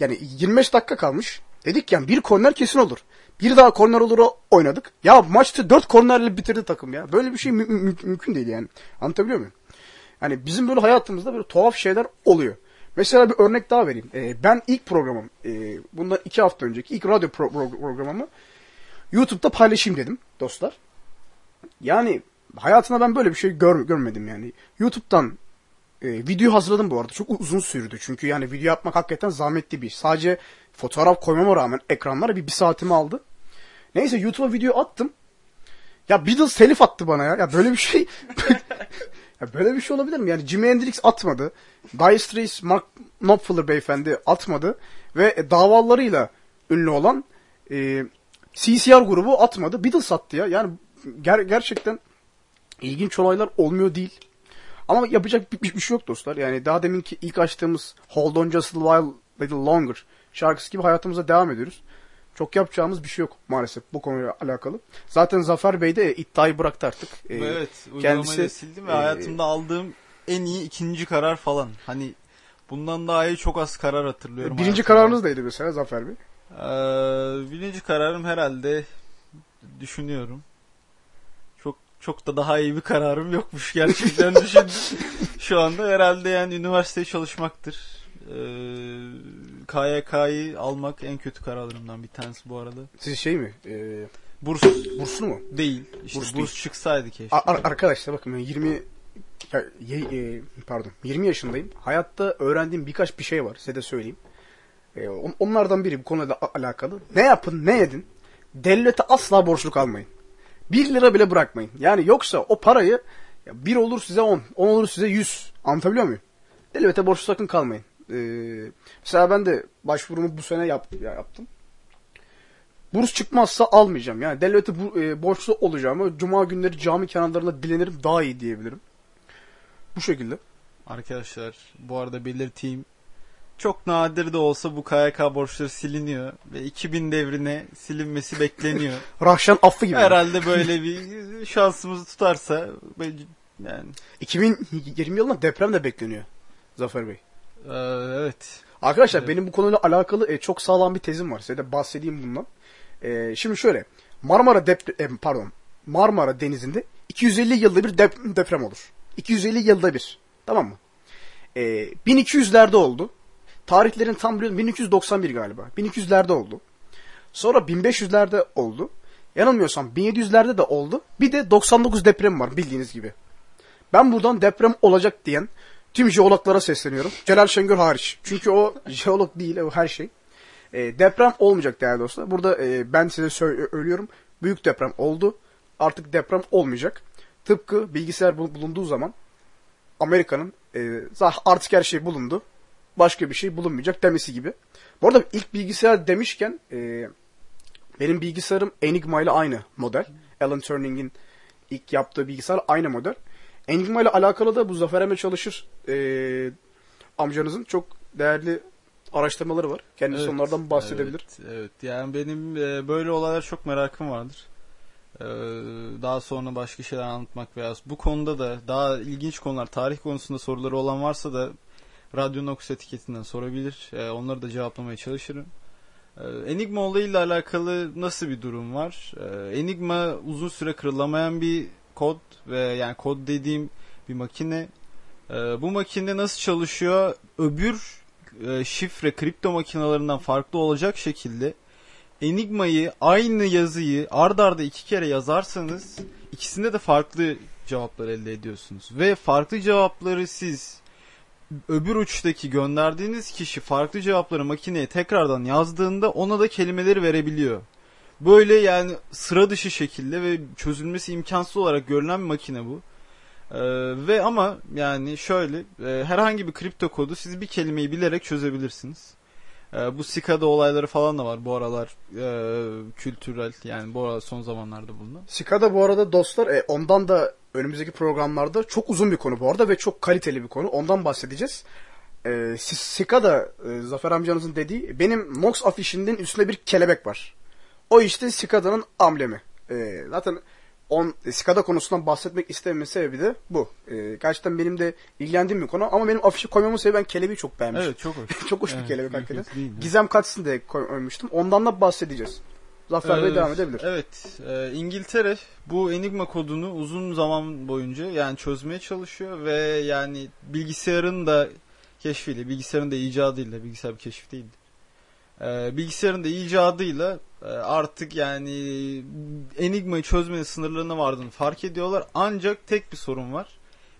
S1: yani 25 dakika kalmış. Dedik yani bir korner kesin olur. Bir daha korner olur oynadık. Ya maçta 4 kornerle bitirdi takım ya. Böyle bir şey mü- mü- mümkün değil yani. Anlatabiliyor muyum? Yani bizim böyle hayatımızda böyle tuhaf şeyler oluyor. Mesela bir örnek daha vereyim. Ee, ben ilk programım, e, bundan iki hafta önceki ilk radyo pro- pro- programımı YouTube'da paylaşayım dedim dostlar. Yani hayatımda ben böyle bir şey gör- görmedim yani. YouTube'dan E, video hazırladım bu arada. Çok uzun sürdü. Çünkü yani video yapmak hakikaten zahmetli bir iş. Sadece fotoğraf koymama rağmen ekranlar bir, bir saatimi aldı. Neyse YouTube'a video attım. Ya Beatles telif attı bana ya. Ya böyle bir şey... [LAUGHS] ya böyle bir şey olabilir mi? Yani Jimi Hendrix atmadı. Dire Straits, Mark Knopfler beyefendi atmadı. Ve davalarıyla ünlü olan e, CCR grubu atmadı. Beatles attı ya. Yani ger- gerçekten ilginç olaylar olmuyor değil. Ama yapacak bir, bir şey yok dostlar. Yani daha deminki ilk açtığımız Hold On Just a While Little Longer şarkısı gibi hayatımıza devam ediyoruz. Çok yapacağımız bir şey yok maalesef bu konuyla alakalı. Zaten Zafer Bey de iddiayı bıraktı artık. Ee,
S2: evet, uygulamayı sildim ve
S1: e,
S2: hayatımda aldığım en iyi ikinci karar falan. Hani bundan daha iyi çok az karar hatırlıyorum.
S1: Birinci
S2: hayatımda.
S1: kararınız neydi mesela Zafer Bey?
S2: Ee, birinci kararım herhalde düşünüyorum. Çok çok da daha iyi bir kararım yokmuş [LAUGHS] gerçekten düşündüm. Şu anda herhalde yani üniversiteye çalışmaktır. Ee, KYK'yı almak en kötü kararlarımdan bir tanesi bu arada.
S1: Siz şey mi? Ee,
S2: Burs
S1: burslu mu?
S2: değil. İşte
S1: Burs
S2: burs,
S1: değil.
S2: çıksaydı keşke.
S1: Ar- arkadaşlar bakın ben 20 ya, ye- e, pardon 20 yaşındayım. Hayatta öğrendiğim birkaç bir şey var. Size de söyleyeyim. Ee, on- onlardan biri bu konuyla alakalı. Ne yapın ne edin. Devlete asla borçlu kalmayın. 1 lira bile bırakmayın. Yani yoksa o parayı ya bir olur size 10, 10 olur size 100. Anlatabiliyor muyum? Devlete borçlu sakın kalmayın. Ee, mesela ben de başvurumu bu sene yap, ya yaptım. Burs çıkmazsa almayacağım. Yani devlete bu, e, borçlu olacağım. ama Cuma günleri cami kenarlarında dilenirim daha iyi diyebilirim. Bu şekilde.
S2: Arkadaşlar bu arada belirteyim. Çok nadir de olsa bu KYK borçları siliniyor ve 2000 devrine silinmesi bekleniyor. [LAUGHS]
S1: Rahşan affı gibi.
S2: Herhalde böyle bir şansımız tutarsa yani
S1: 2020 yılında deprem de bekleniyor. Zafer Bey.
S2: E, evet.
S1: Arkadaşlar
S2: Evet.
S1: benim bu konuyla alakalı e, çok sağlam bir tezim var. Size de bahsedeyim bundan. E, şimdi şöyle. Marmara dep e, pardon. Marmara Denizi'nde 250 yılda bir dep- deprem olur. 250 yılda bir. Tamam mı? E, 1200'lerde oldu. Tarihlerin tam biliyorum 1291 galiba. 1200'lerde oldu. Sonra 1500'lerde oldu. Yanılmıyorsam 1700'lerde de oldu. Bir de 99 deprem var bildiğiniz gibi. Ben buradan deprem olacak diyen tüm jeologlara sesleniyorum. Celal Şengör hariç. Çünkü o [LAUGHS] jeolog değil, o her şey. E, deprem olmayacak değerli dostlar. Burada e, ben size söylüyorum. Büyük deprem oldu. Artık deprem olmayacak. Tıpkı bilgisayar bul- bulunduğu zaman Amerika'nın e, artık her şey bulundu. Başka bir şey bulunmayacak demesi gibi. Bu arada ilk bilgisayar demişken e, benim bilgisayarım Enigma ile aynı model. Alan Turing'in ilk yaptığı bilgisayar aynı model. Enigma ile alakalı da bu Zafer Emre Çalışır e, amcanızın çok değerli araştırmaları var. Kendisi
S2: Evet,
S1: onlardan bahsedebilir.
S2: Evet, evet. yani benim e, böyle olaylar çok merakım vardır. Ee, daha sonra başka şeyler anlatmak veya bu konuda da daha ilginç konular, tarih konusunda soruları olan varsa da Radyo Nox etiketinden sorabilir. Ee, onları da cevaplamaya çalışırım. Ee, Enigma olayıyla alakalı nasıl bir durum var? Ee, Enigma uzun süre kırılamayan bir kod ve yani kod dediğim bir makine. Ee, bu makine nasıl çalışıyor? Öbür e, şifre kripto makinalarından farklı olacak şekilde Enigma'yı aynı yazıyı ard arda iki kere yazarsanız ikisinde de farklı cevaplar elde ediyorsunuz. Ve farklı cevapları siz öbür uçtaki gönderdiğiniz kişi farklı cevapları makineye tekrardan yazdığında ona da kelimeleri verebiliyor. Böyle yani sıra dışı şekilde ve çözülmesi imkansız olarak görülen bir makine bu. Ee, ve ama yani şöyle e, herhangi bir kripto kodu siz bir kelimeyi bilerek çözebilirsiniz. Ee, bu Sikada olayları falan da var bu aralar e, kültürel yani bu aralar son zamanlarda bulunan.
S1: Sikada bu arada dostlar e, ondan da önümüzdeki programlarda çok uzun bir konu bu arada ve çok kaliteli bir konu. Ondan bahsedeceğiz. E, Si- Sikada e, Zafer amcanızın dediği benim Nox afişinin üstünde bir kelebek var. O işte Sikada'nın amblemi. E, zaten on, e, Sikada konusundan bahsetmek istememin sebebi de bu. E, gerçekten benim de ilgilendiğim bir konu ama benim afişi koymamın sebebi ben kelebeği çok beğenmiştim.
S2: Evet çok hoş. [LAUGHS]
S1: çok hoş bir
S2: Evet,
S1: kelebek
S2: büyük
S1: hakikaten. Gizem kaçsın diye koymuştum. Ondan da bahsedeceğiz. Zafer Bey
S2: Ee,
S1: devam edebilir.
S2: Evet. e, İngiltere bu Enigma kodunu uzun zaman boyunca yani çözmeye çalışıyor ve yani bilgisayarın da keşfiyle, bilgisayarın da icadıyla, bilgisayar bir keşif değildi. E, bilgisayarın da icadıyla e, artık yani Enigma'yı çözmenin sınırlarına vardığını fark ediyorlar. Ancak tek bir sorun var.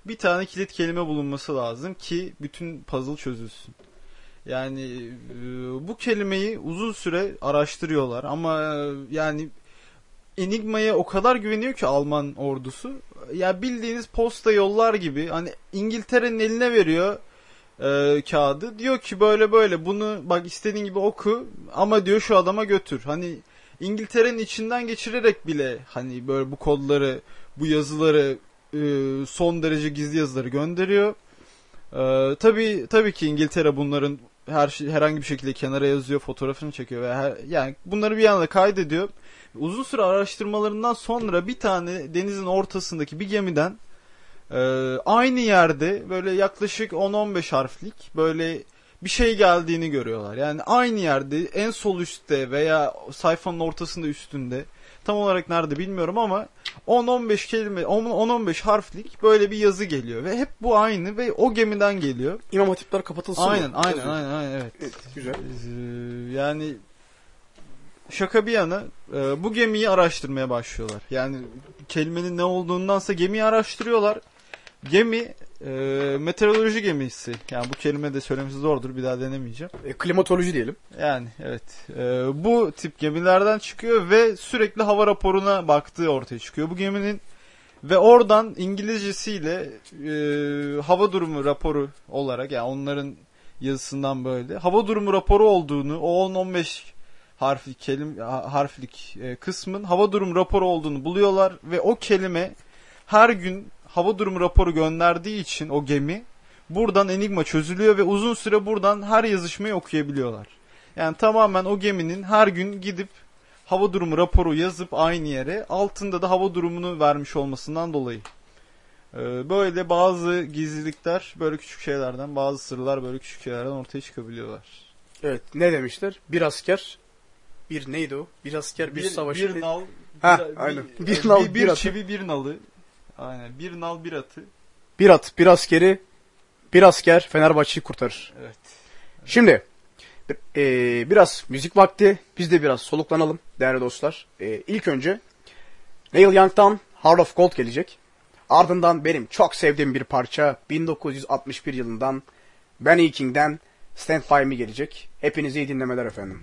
S2: bir tane kilit kelime bulunması lazım ki bütün puzzle çözülsün. Yani e, bu kelimeyi uzun süre araştırıyorlar ama e, yani Enigma'ya o kadar güveniyor ki Alman ordusu. Ya bildiğiniz posta yollar gibi hani İngiltere'nin eline veriyor e, kağıdı. Diyor ki böyle böyle bunu bak istediğin gibi oku ama diyor şu adama götür. Hani İngiltere'nin içinden geçirerek bile hani böyle bu kodları, bu yazıları e, son derece gizli yazıları gönderiyor. E, tabii tabii ki İngiltere bunların her şey herhangi bir şekilde kenara yazıyor, fotoğrafını çekiyor ve her, yani bunları bir yana kaydediyor. Uzun süre araştırmalarından sonra bir tane denizin ortasındaki bir gemiden e, aynı yerde böyle yaklaşık 10-15 harflik böyle bir şey geldiğini görüyorlar. Yani aynı yerde en sol üstte veya sayfanın ortasında üstünde tam olarak nerede bilmiyorum ama 10-15 kelime 10-15 harflik böyle bir yazı geliyor ve hep bu aynı ve o gemiden geliyor.
S5: İmam hatipler kapatılsın
S2: Aynen
S5: mı?
S2: aynen
S5: Yazıyor.
S2: aynen aynen evet.
S5: Evet, güzel.
S2: Ee, yani şaka bir yana e, bu gemiyi araştırmaya başlıyorlar. Yani kelimenin ne olduğundansa gemiyi araştırıyorlar. Gemi e, meteoroloji gemisi. Yani bu kelime de söylemesi zordur. Bir daha denemeyeceğim.
S5: E, klimatoloji diyelim.
S2: Yani evet. E, bu tip gemilerden çıkıyor ve sürekli hava raporuna baktığı ortaya çıkıyor. Bu geminin ve oradan İngilizcesiyle e, hava durumu raporu olarak yani onların yazısından böyle hava durumu raporu olduğunu o 10-15 harflik kelim ha- harflik e, kısmın hava durumu raporu olduğunu buluyorlar ve o kelime her gün hava durumu raporu gönderdiği için o gemi buradan enigma çözülüyor ve uzun süre buradan her yazışmayı okuyabiliyorlar. Yani tamamen o geminin her gün gidip hava durumu raporu yazıp aynı yere altında da hava durumunu vermiş olmasından dolayı. Ee, böyle bazı gizlilikler böyle küçük şeylerden bazı sırlar böyle küçük şeylerden ortaya çıkabiliyorlar.
S5: Evet ne demişler? Bir asker bir neydi o? Bir asker bir, savaşı.
S2: bir nal
S5: Ha,
S2: bir,
S5: aynen.
S2: bir,
S5: Bir nal,
S2: bir,
S5: bir
S2: çivi bir nalı aynen bir nal bir atı
S5: Bir at bir askeri bir asker Fenerbahçe'yi kurtarır.
S2: evet
S5: Şimdi e, biraz müzik vakti. Biz de biraz soluklanalım değerli dostlar. E, ilk önce Neil Young'dan Heart of Gold gelecek. Ardından benim çok sevdiğim bir parça 1961 yılından Benny King'den Stand By Me gelecek. Hepinize iyi dinlemeler efendim.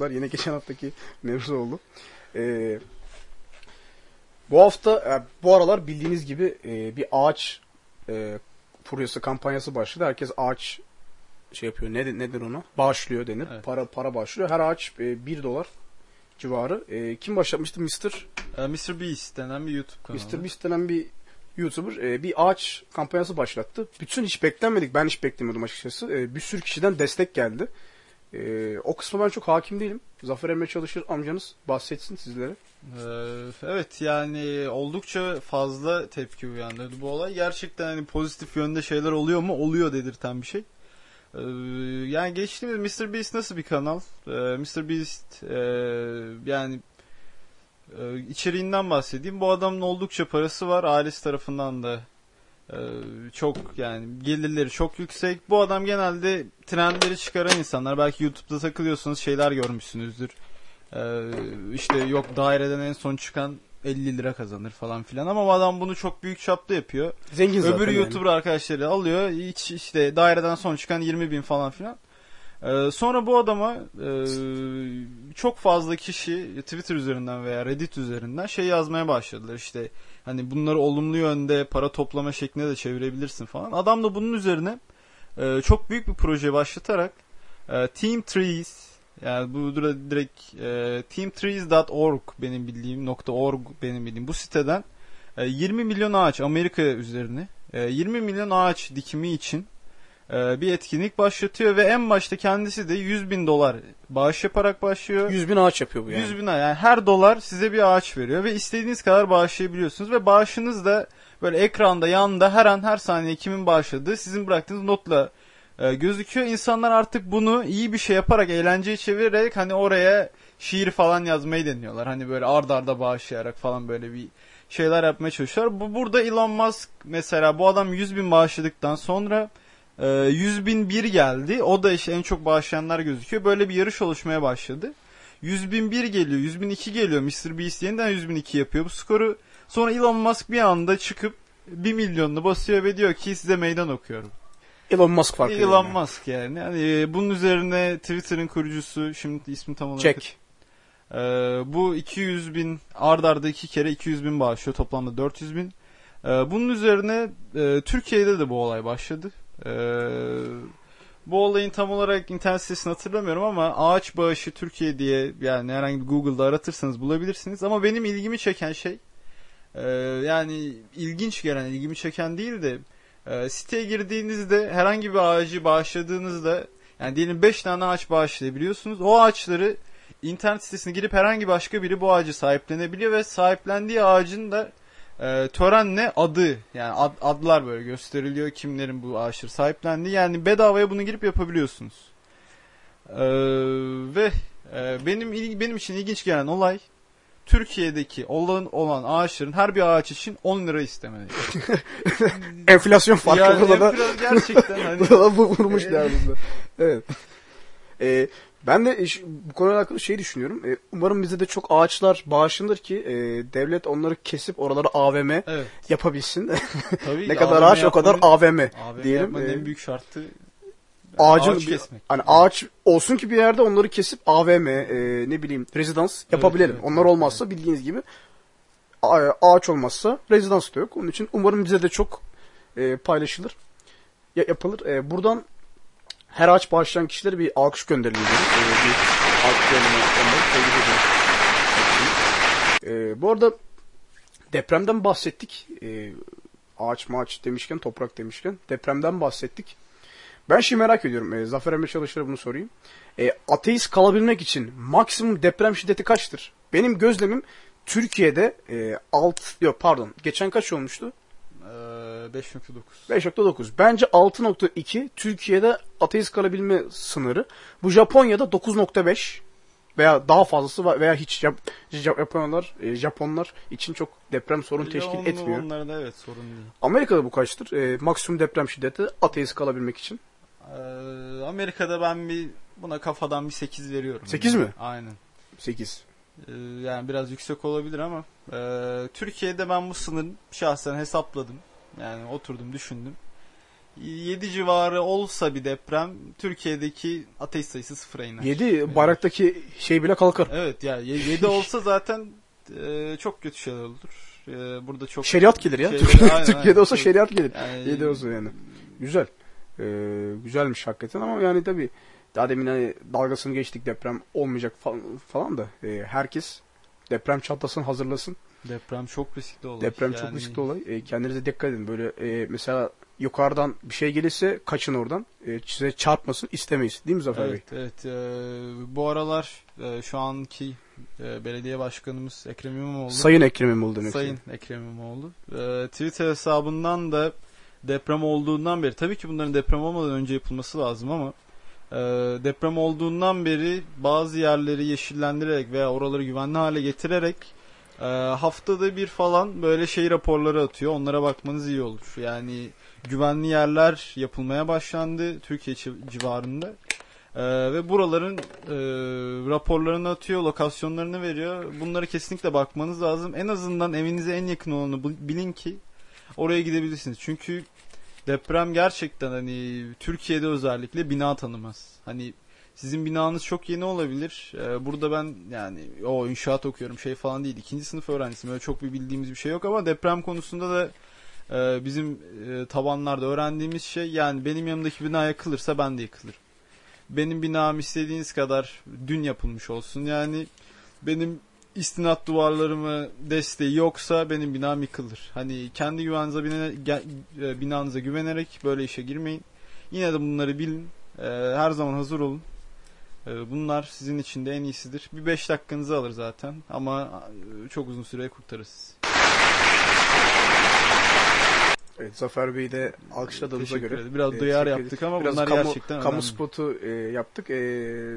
S1: Dostlar yine geçen haftaki [LAUGHS] mevzu oldu. Ee, bu hafta e, bu aralar bildiğiniz gibi e, bir ağaç e, furyası kampanyası başladı. Herkes ağaç şey yapıyor. Ne, nedir ona? Bağışlıyor denir.
S2: Evet.
S1: Para para bağışlıyor. Her ağaç e, 1 dolar civarı. E, kim başlatmıştı? Mr.
S2: Ee, Mr. Beast denen bir YouTube kanalı.
S1: Mr. Beast denen bir YouTuber e, bir ağaç kampanyası başlattı. Bütün hiç beklenmedik. Ben hiç beklemiyordum açıkçası. E, bir sürü kişiden destek geldi. E, o kısma ben çok hakim değilim. Zafer Emre Çalışır amcanız bahsetsin sizlere.
S2: Ee, evet yani oldukça fazla tepki uyandırdı bu olay. Gerçekten hani pozitif yönde şeyler oluyor mu? Oluyor dedirten bir şey. Ee, yani geçtiğimiz Mr. Beast nasıl bir kanal? Ee, Mr. Beast e, yani e, içeriğinden bahsedeyim. Bu adamın oldukça parası var. Ailesi tarafından da çok yani gelirleri çok yüksek. Bu adam genelde trendleri çıkaran insanlar. Belki YouTube'da takılıyorsunuz şeyler görmüşsünüzdür. Ee, işte yok daireden en son çıkan 50 lira kazanır falan filan ama bu adam bunu çok büyük çapta yapıyor.
S1: Zengin.
S2: Öbür
S1: yani.
S2: YouTuber arkadaşları alıyor hiç işte daireden son çıkan 20 bin falan filan. Ee, sonra bu adama e, çok fazla kişi Twitter üzerinden veya Reddit üzerinden şey yazmaya başladılar işte hani bunları olumlu yönde para toplama şeklinde de çevirebilirsin falan. Adam da bunun üzerine e, çok büyük bir proje başlatarak e, Team Trees yani bu direkt e, teamtrees.org benim bildiğim .org benim bildiğim bu siteden e, 20 milyon ağaç Amerika üzerine e, 20 milyon ağaç dikimi için e, bir etkinlik başlatıyor ve en başta kendisi de 100 bin dolar bağış yaparak başlıyor.
S1: 100 bin ağaç yapıyor bu yani.
S2: 100 bin yani her dolar size bir ağaç veriyor ve istediğiniz kadar bağışlayabiliyorsunuz ve bağışınız da böyle ekranda yanında her an her saniye kimin bağışladığı sizin bıraktığınız notla e, gözüküyor. İnsanlar artık bunu iyi bir şey yaparak eğlenceye çevirerek hani oraya şiir falan yazmayı deniyorlar. Hani böyle ard arda bağışlayarak falan böyle bir şeyler yapmaya çalışıyorlar. Bu burada Elon Musk mesela bu adam 100 bin bağışladıktan sonra e, 100 bin bir geldi. O da işte en çok bağışlayanlar gözüküyor. Böyle bir yarış oluşmaya başladı. 100 bin bir geliyor, 100 bin iki geliyor. Mr. Beast yeniden 100 bin iki yapıyor. Bu skoru sonra Elon Musk bir anda çıkıp bir milyonunu basıyor ve diyor ki size meydan okuyorum.
S1: Elon Musk farkı.
S2: Elon
S1: yani.
S2: Musk yani. yani e, bunun üzerine Twitter'ın kurucusu şimdi ismi tam olarak
S1: Jack.
S2: Ee, bu 200 bin ard arda iki kere 200 bin bağışlıyor toplamda 400 bin. Ee, bunun üzerine e, Türkiye'de de bu olay başladı. Ee, bu olayın tam olarak internet sitesini hatırlamıyorum ama ağaç bağışı Türkiye diye yani herhangi bir Google'da aratırsanız bulabilirsiniz. Ama benim ilgimi çeken şey e, yani ilginç gelen ilgimi çeken değil de e, siteye girdiğinizde herhangi bir ağacı bağışladığınızda yani diyelim 5 tane ağaç bağışlayabiliyorsunuz. O ağaçları internet sitesine girip herhangi başka biri bu ağacı sahiplenebiliyor ve sahiplendiği ağacın da e, törenle adı yani ad- adlar böyle gösteriliyor kimlerin bu ağaçları sahiplendiği yani bedavaya bunu girip yapabiliyorsunuz. E, ve e, benim benim için ilginç gelen olay Türkiye'deki olan olan ağaçların her bir ağaç için 10 lira istemeleri. [LAUGHS]
S1: Enflasyon farkı
S2: yani
S1: burada da,
S2: gerçekten [LAUGHS] hani
S1: burada da bu vurmuşlar burada. Evet. Ee, ben de iş- bu konuyla alakalı şey düşünüyorum. Ee, umarım bize de çok ağaçlar bağışlanır ki e, devlet onları kesip oralara AVM
S2: evet.
S1: yapabilsin. [LAUGHS]
S2: Tabii
S1: ne kadar
S2: AVM
S1: ağaç o kadar
S2: yapmanın-
S1: AVM,
S2: AVM
S1: diyelim.
S2: yapmanın
S1: Ee,
S2: en büyük şartı
S1: ağacın
S2: ağaç
S1: bir-
S2: kesmek.
S1: Hani ağaç olsun ki bir yerde onları kesip AVM e, ne bileyim rezidans yapabilelim.
S2: evet,
S1: Onlar olmazsa bildiğiniz gibi a- ağaç olmazsa rezidans da yok. Onun için umarım bize de çok e, paylaşılır. Ya, yapılır. E, buradan her ağaç bağışlayan kişilere bir alkış gönderelim. diyorum. E, bir alkış göndermek onları tebrik ederim. E, bu arada depremden bahsettik. E, ağaç maaç demişken, toprak demişken depremden bahsettik. Ben şey merak ediyorum. E, Zafer Emre Çalışır'a bunu sorayım. E, ateist kalabilmek için maksimum deprem şiddeti kaçtır? Benim gözlemim Türkiye'de e, alt yok pardon geçen kaç olmuştu?
S2: Ee, 5.9.
S1: 5.9. Bence 6.2 Türkiye'de ateist kalabilme sınırı. Bu Japonya'da 9.5 veya daha fazlası var veya hiç Jap- Jap- Japonlar e, Japonlar için çok deprem sorun teşkil
S2: Onlar-
S1: etmiyor.
S2: Onlarda evet sorun değil.
S1: Amerika'da bu kaçtır? E, maksimum deprem şiddeti ateist kalabilmek için.
S2: Ee, Amerika'da ben bir buna kafadan bir 8 veriyorum.
S1: 8 mi?
S2: Aynen.
S1: 8.
S2: Ee, yani biraz yüksek olabilir ama e, Türkiye'de ben bu sınırı şahsen hesapladım. Yani oturdum düşündüm. 7 civarı olsa bir deprem Türkiye'deki ateist sayısı sıfıra iner.
S1: 7 bayraktaki şey bile kalkar.
S2: Evet ya 7 olsa zaten e, çok kötü şeyler olur. E, burada çok
S1: Şeriat gelir ya. [LAUGHS]
S2: Şeyler- aynen,
S1: Türkiye'de olsa şeriat gelir.
S2: Yani-
S1: 7 olsa yani. Güzel. Ee, güzelmiş hakikaten ama yani tabii daha demin hani dalgasını geçtik deprem olmayacak falan, falan da e, herkes deprem çantasını hazırlasın.
S2: Deprem çok riskli olay.
S1: Deprem çok
S2: Yani-
S1: riskli olay. E, kendinize dikkat edin. Böyle e, mesela yukarıdan bir şey gelirse kaçın oradan. E, size çarpmasın istemeyiz. Değil mi Zafer Bey?
S2: Evet, evet. Ee, bu aralar e, şu anki e, belediye başkanımız Ekrem İmamoğlu.
S1: Sayın Ekrem İmamoğlu demek.
S2: Sayın Ekrem İmamoğlu. e, Twitter hesabından da deprem olduğundan beri, tabii ki bunların deprem olmadan önce yapılması lazım ama e, deprem olduğundan beri bazı yerleri yeşillendirerek veya oraları güvenli hale getirerek e, haftada bir falan böyle şey raporları atıyor. Onlara bakmanız iyi olur. Yani güvenli yerler yapılmaya başlandı Türkiye ci- civarında. Ee, ve buraların e, raporlarını atıyor, lokasyonlarını veriyor. Bunları kesinlikle bakmanız lazım. En azından evinize en yakın olanı bilin ki oraya gidebilirsiniz. Çünkü deprem gerçekten hani Türkiye'de özellikle bina tanımaz. Hani sizin binanız çok yeni olabilir. Ee, burada ben yani o inşaat okuyorum şey falan değil. İkinci sınıf öğrencisiyim. Öyle çok bir bildiğimiz bir şey yok ama deprem konusunda da e, bizim e, tabanlarda öğrendiğimiz şey yani benim yanımdaki bina yakılırsa ben de yıkılırım. Benim binam istediğiniz kadar dün yapılmış olsun. Yani benim istinat duvarlarımı desteği yoksa benim binam yıkılır. Hani kendi güveninize e, binanıza güvenerek böyle işe girmeyin. Yine de bunları bilin. E, her zaman hazır olun. E, bunlar sizin için de en iyisidir. Bir 5 dakikanızı alır zaten ama e, çok uzun süre kurtarır sizi.
S1: Evet, Zafer Bey'i de alkışladığımıza
S2: Teşekkür
S1: göre.
S2: ederim. Biraz
S1: e,
S2: duyar yaptık ama
S1: Biraz
S2: bunlar
S1: kamu,
S2: gerçekten
S1: kamu
S2: önemli.
S1: spotu e, yaptık. E,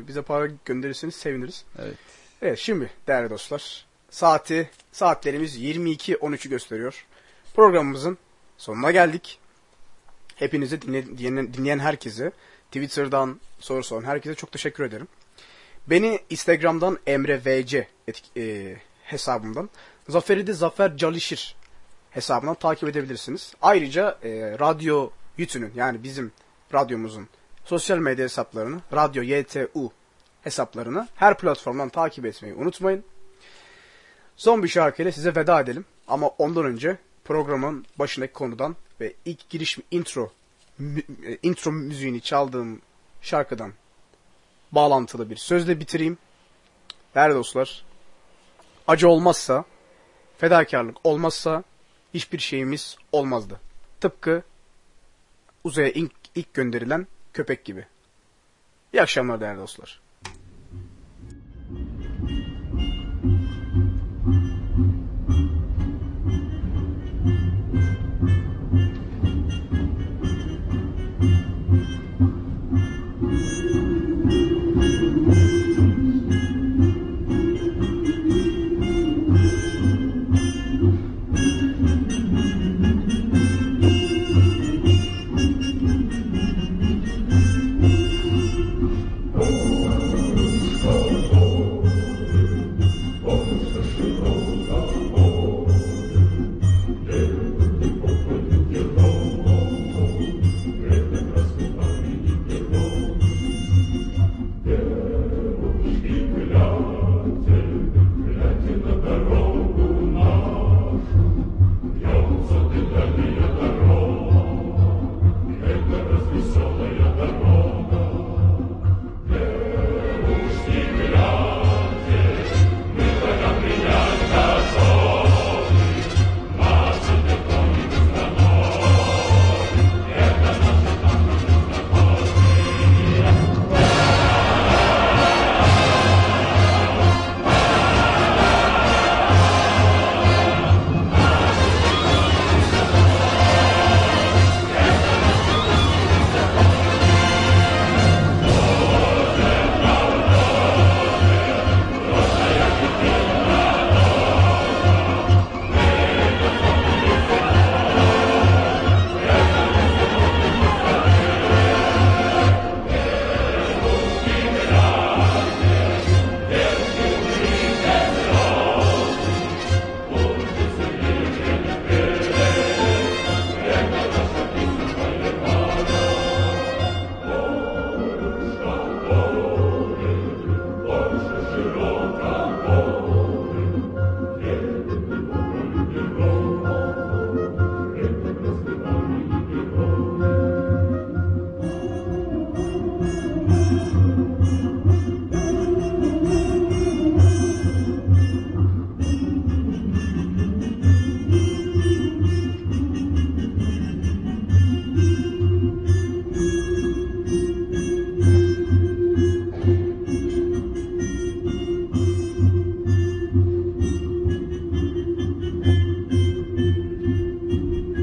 S1: bize para gönderirseniz seviniriz.
S2: Evet.
S1: Evet şimdi değerli dostlar. Saati, saatlerimiz 22.13'ü gösteriyor. Programımızın sonuna geldik. Hepinize dinle- dinleyen, dinleyen herkese, Twitter'dan soru soran herkese çok teşekkür ederim. Beni Instagram'dan Emre VC etk- e, hesabımdan, Zafer'i de Zafer Calişir hesabından takip edebilirsiniz. Ayrıca e, Radyo Yütü'nün yani bizim radyomuzun sosyal medya hesaplarını, Radyo YTU hesaplarını her platformdan takip etmeyi unutmayın. Son bir şarkıyla size veda edelim. Ama ondan önce programın başındaki konudan ve ilk giriş intro intro müziğini çaldığım şarkıdan bağlantılı bir sözle bitireyim. Değerli dostlar, acı olmazsa, fedakarlık olmazsa hiçbir şeyimiz olmazdı. Tıpkı uzaya ilk, ilk gönderilen köpek gibi. İyi akşamlar değerli dostlar.